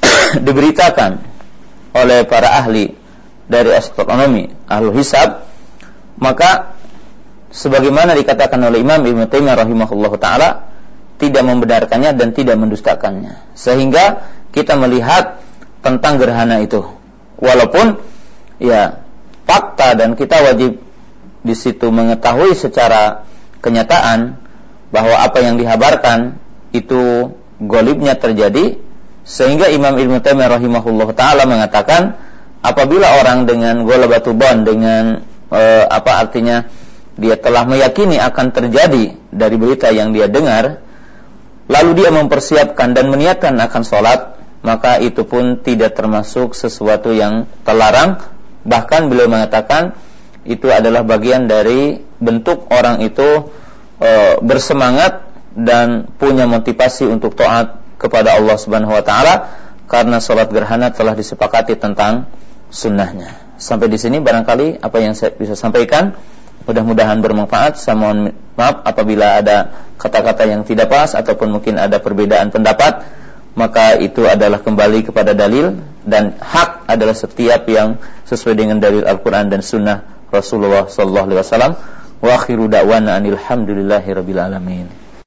[SPEAKER 1] (coughs) diberitakan oleh para ahli dari astronomi, ahli hisab, maka sebagaimana dikatakan oleh Imam Ibnu Taimiyah rahimahullah taala tidak membenarkannya dan tidak mendustakannya. Sehingga kita melihat tentang gerhana itu. Walaupun ya fakta dan kita wajib di situ mengetahui secara kenyataan bahwa apa yang dihabarkan itu golibnya terjadi sehingga Imam Ibnu Taimiyah rahimahullah taala mengatakan apabila orang dengan golabatubon dengan e, apa artinya dia telah meyakini akan terjadi dari berita yang dia dengar lalu dia mempersiapkan dan meniatkan akan sholat maka itu pun tidak termasuk sesuatu yang terlarang. Bahkan beliau mengatakan itu adalah bagian dari bentuk orang itu e, bersemangat dan punya motivasi untuk taat kepada Allah Subhanahu wa taala karena sholat gerhana telah disepakati tentang sunnahnya. Sampai di sini barangkali apa yang saya bisa sampaikan mudah-mudahan bermanfaat. Saya mohon maaf apabila ada kata-kata yang tidak pas ataupun mungkin ada perbedaan pendapat, maka itu adalah kembali kepada dalil dan hak adalah setiap yang sesuai dengan dalil Al-Qur'an dan sunnah Rasulullah sallallahu alaihi wasallam. Wa akhiru da'wana alamin.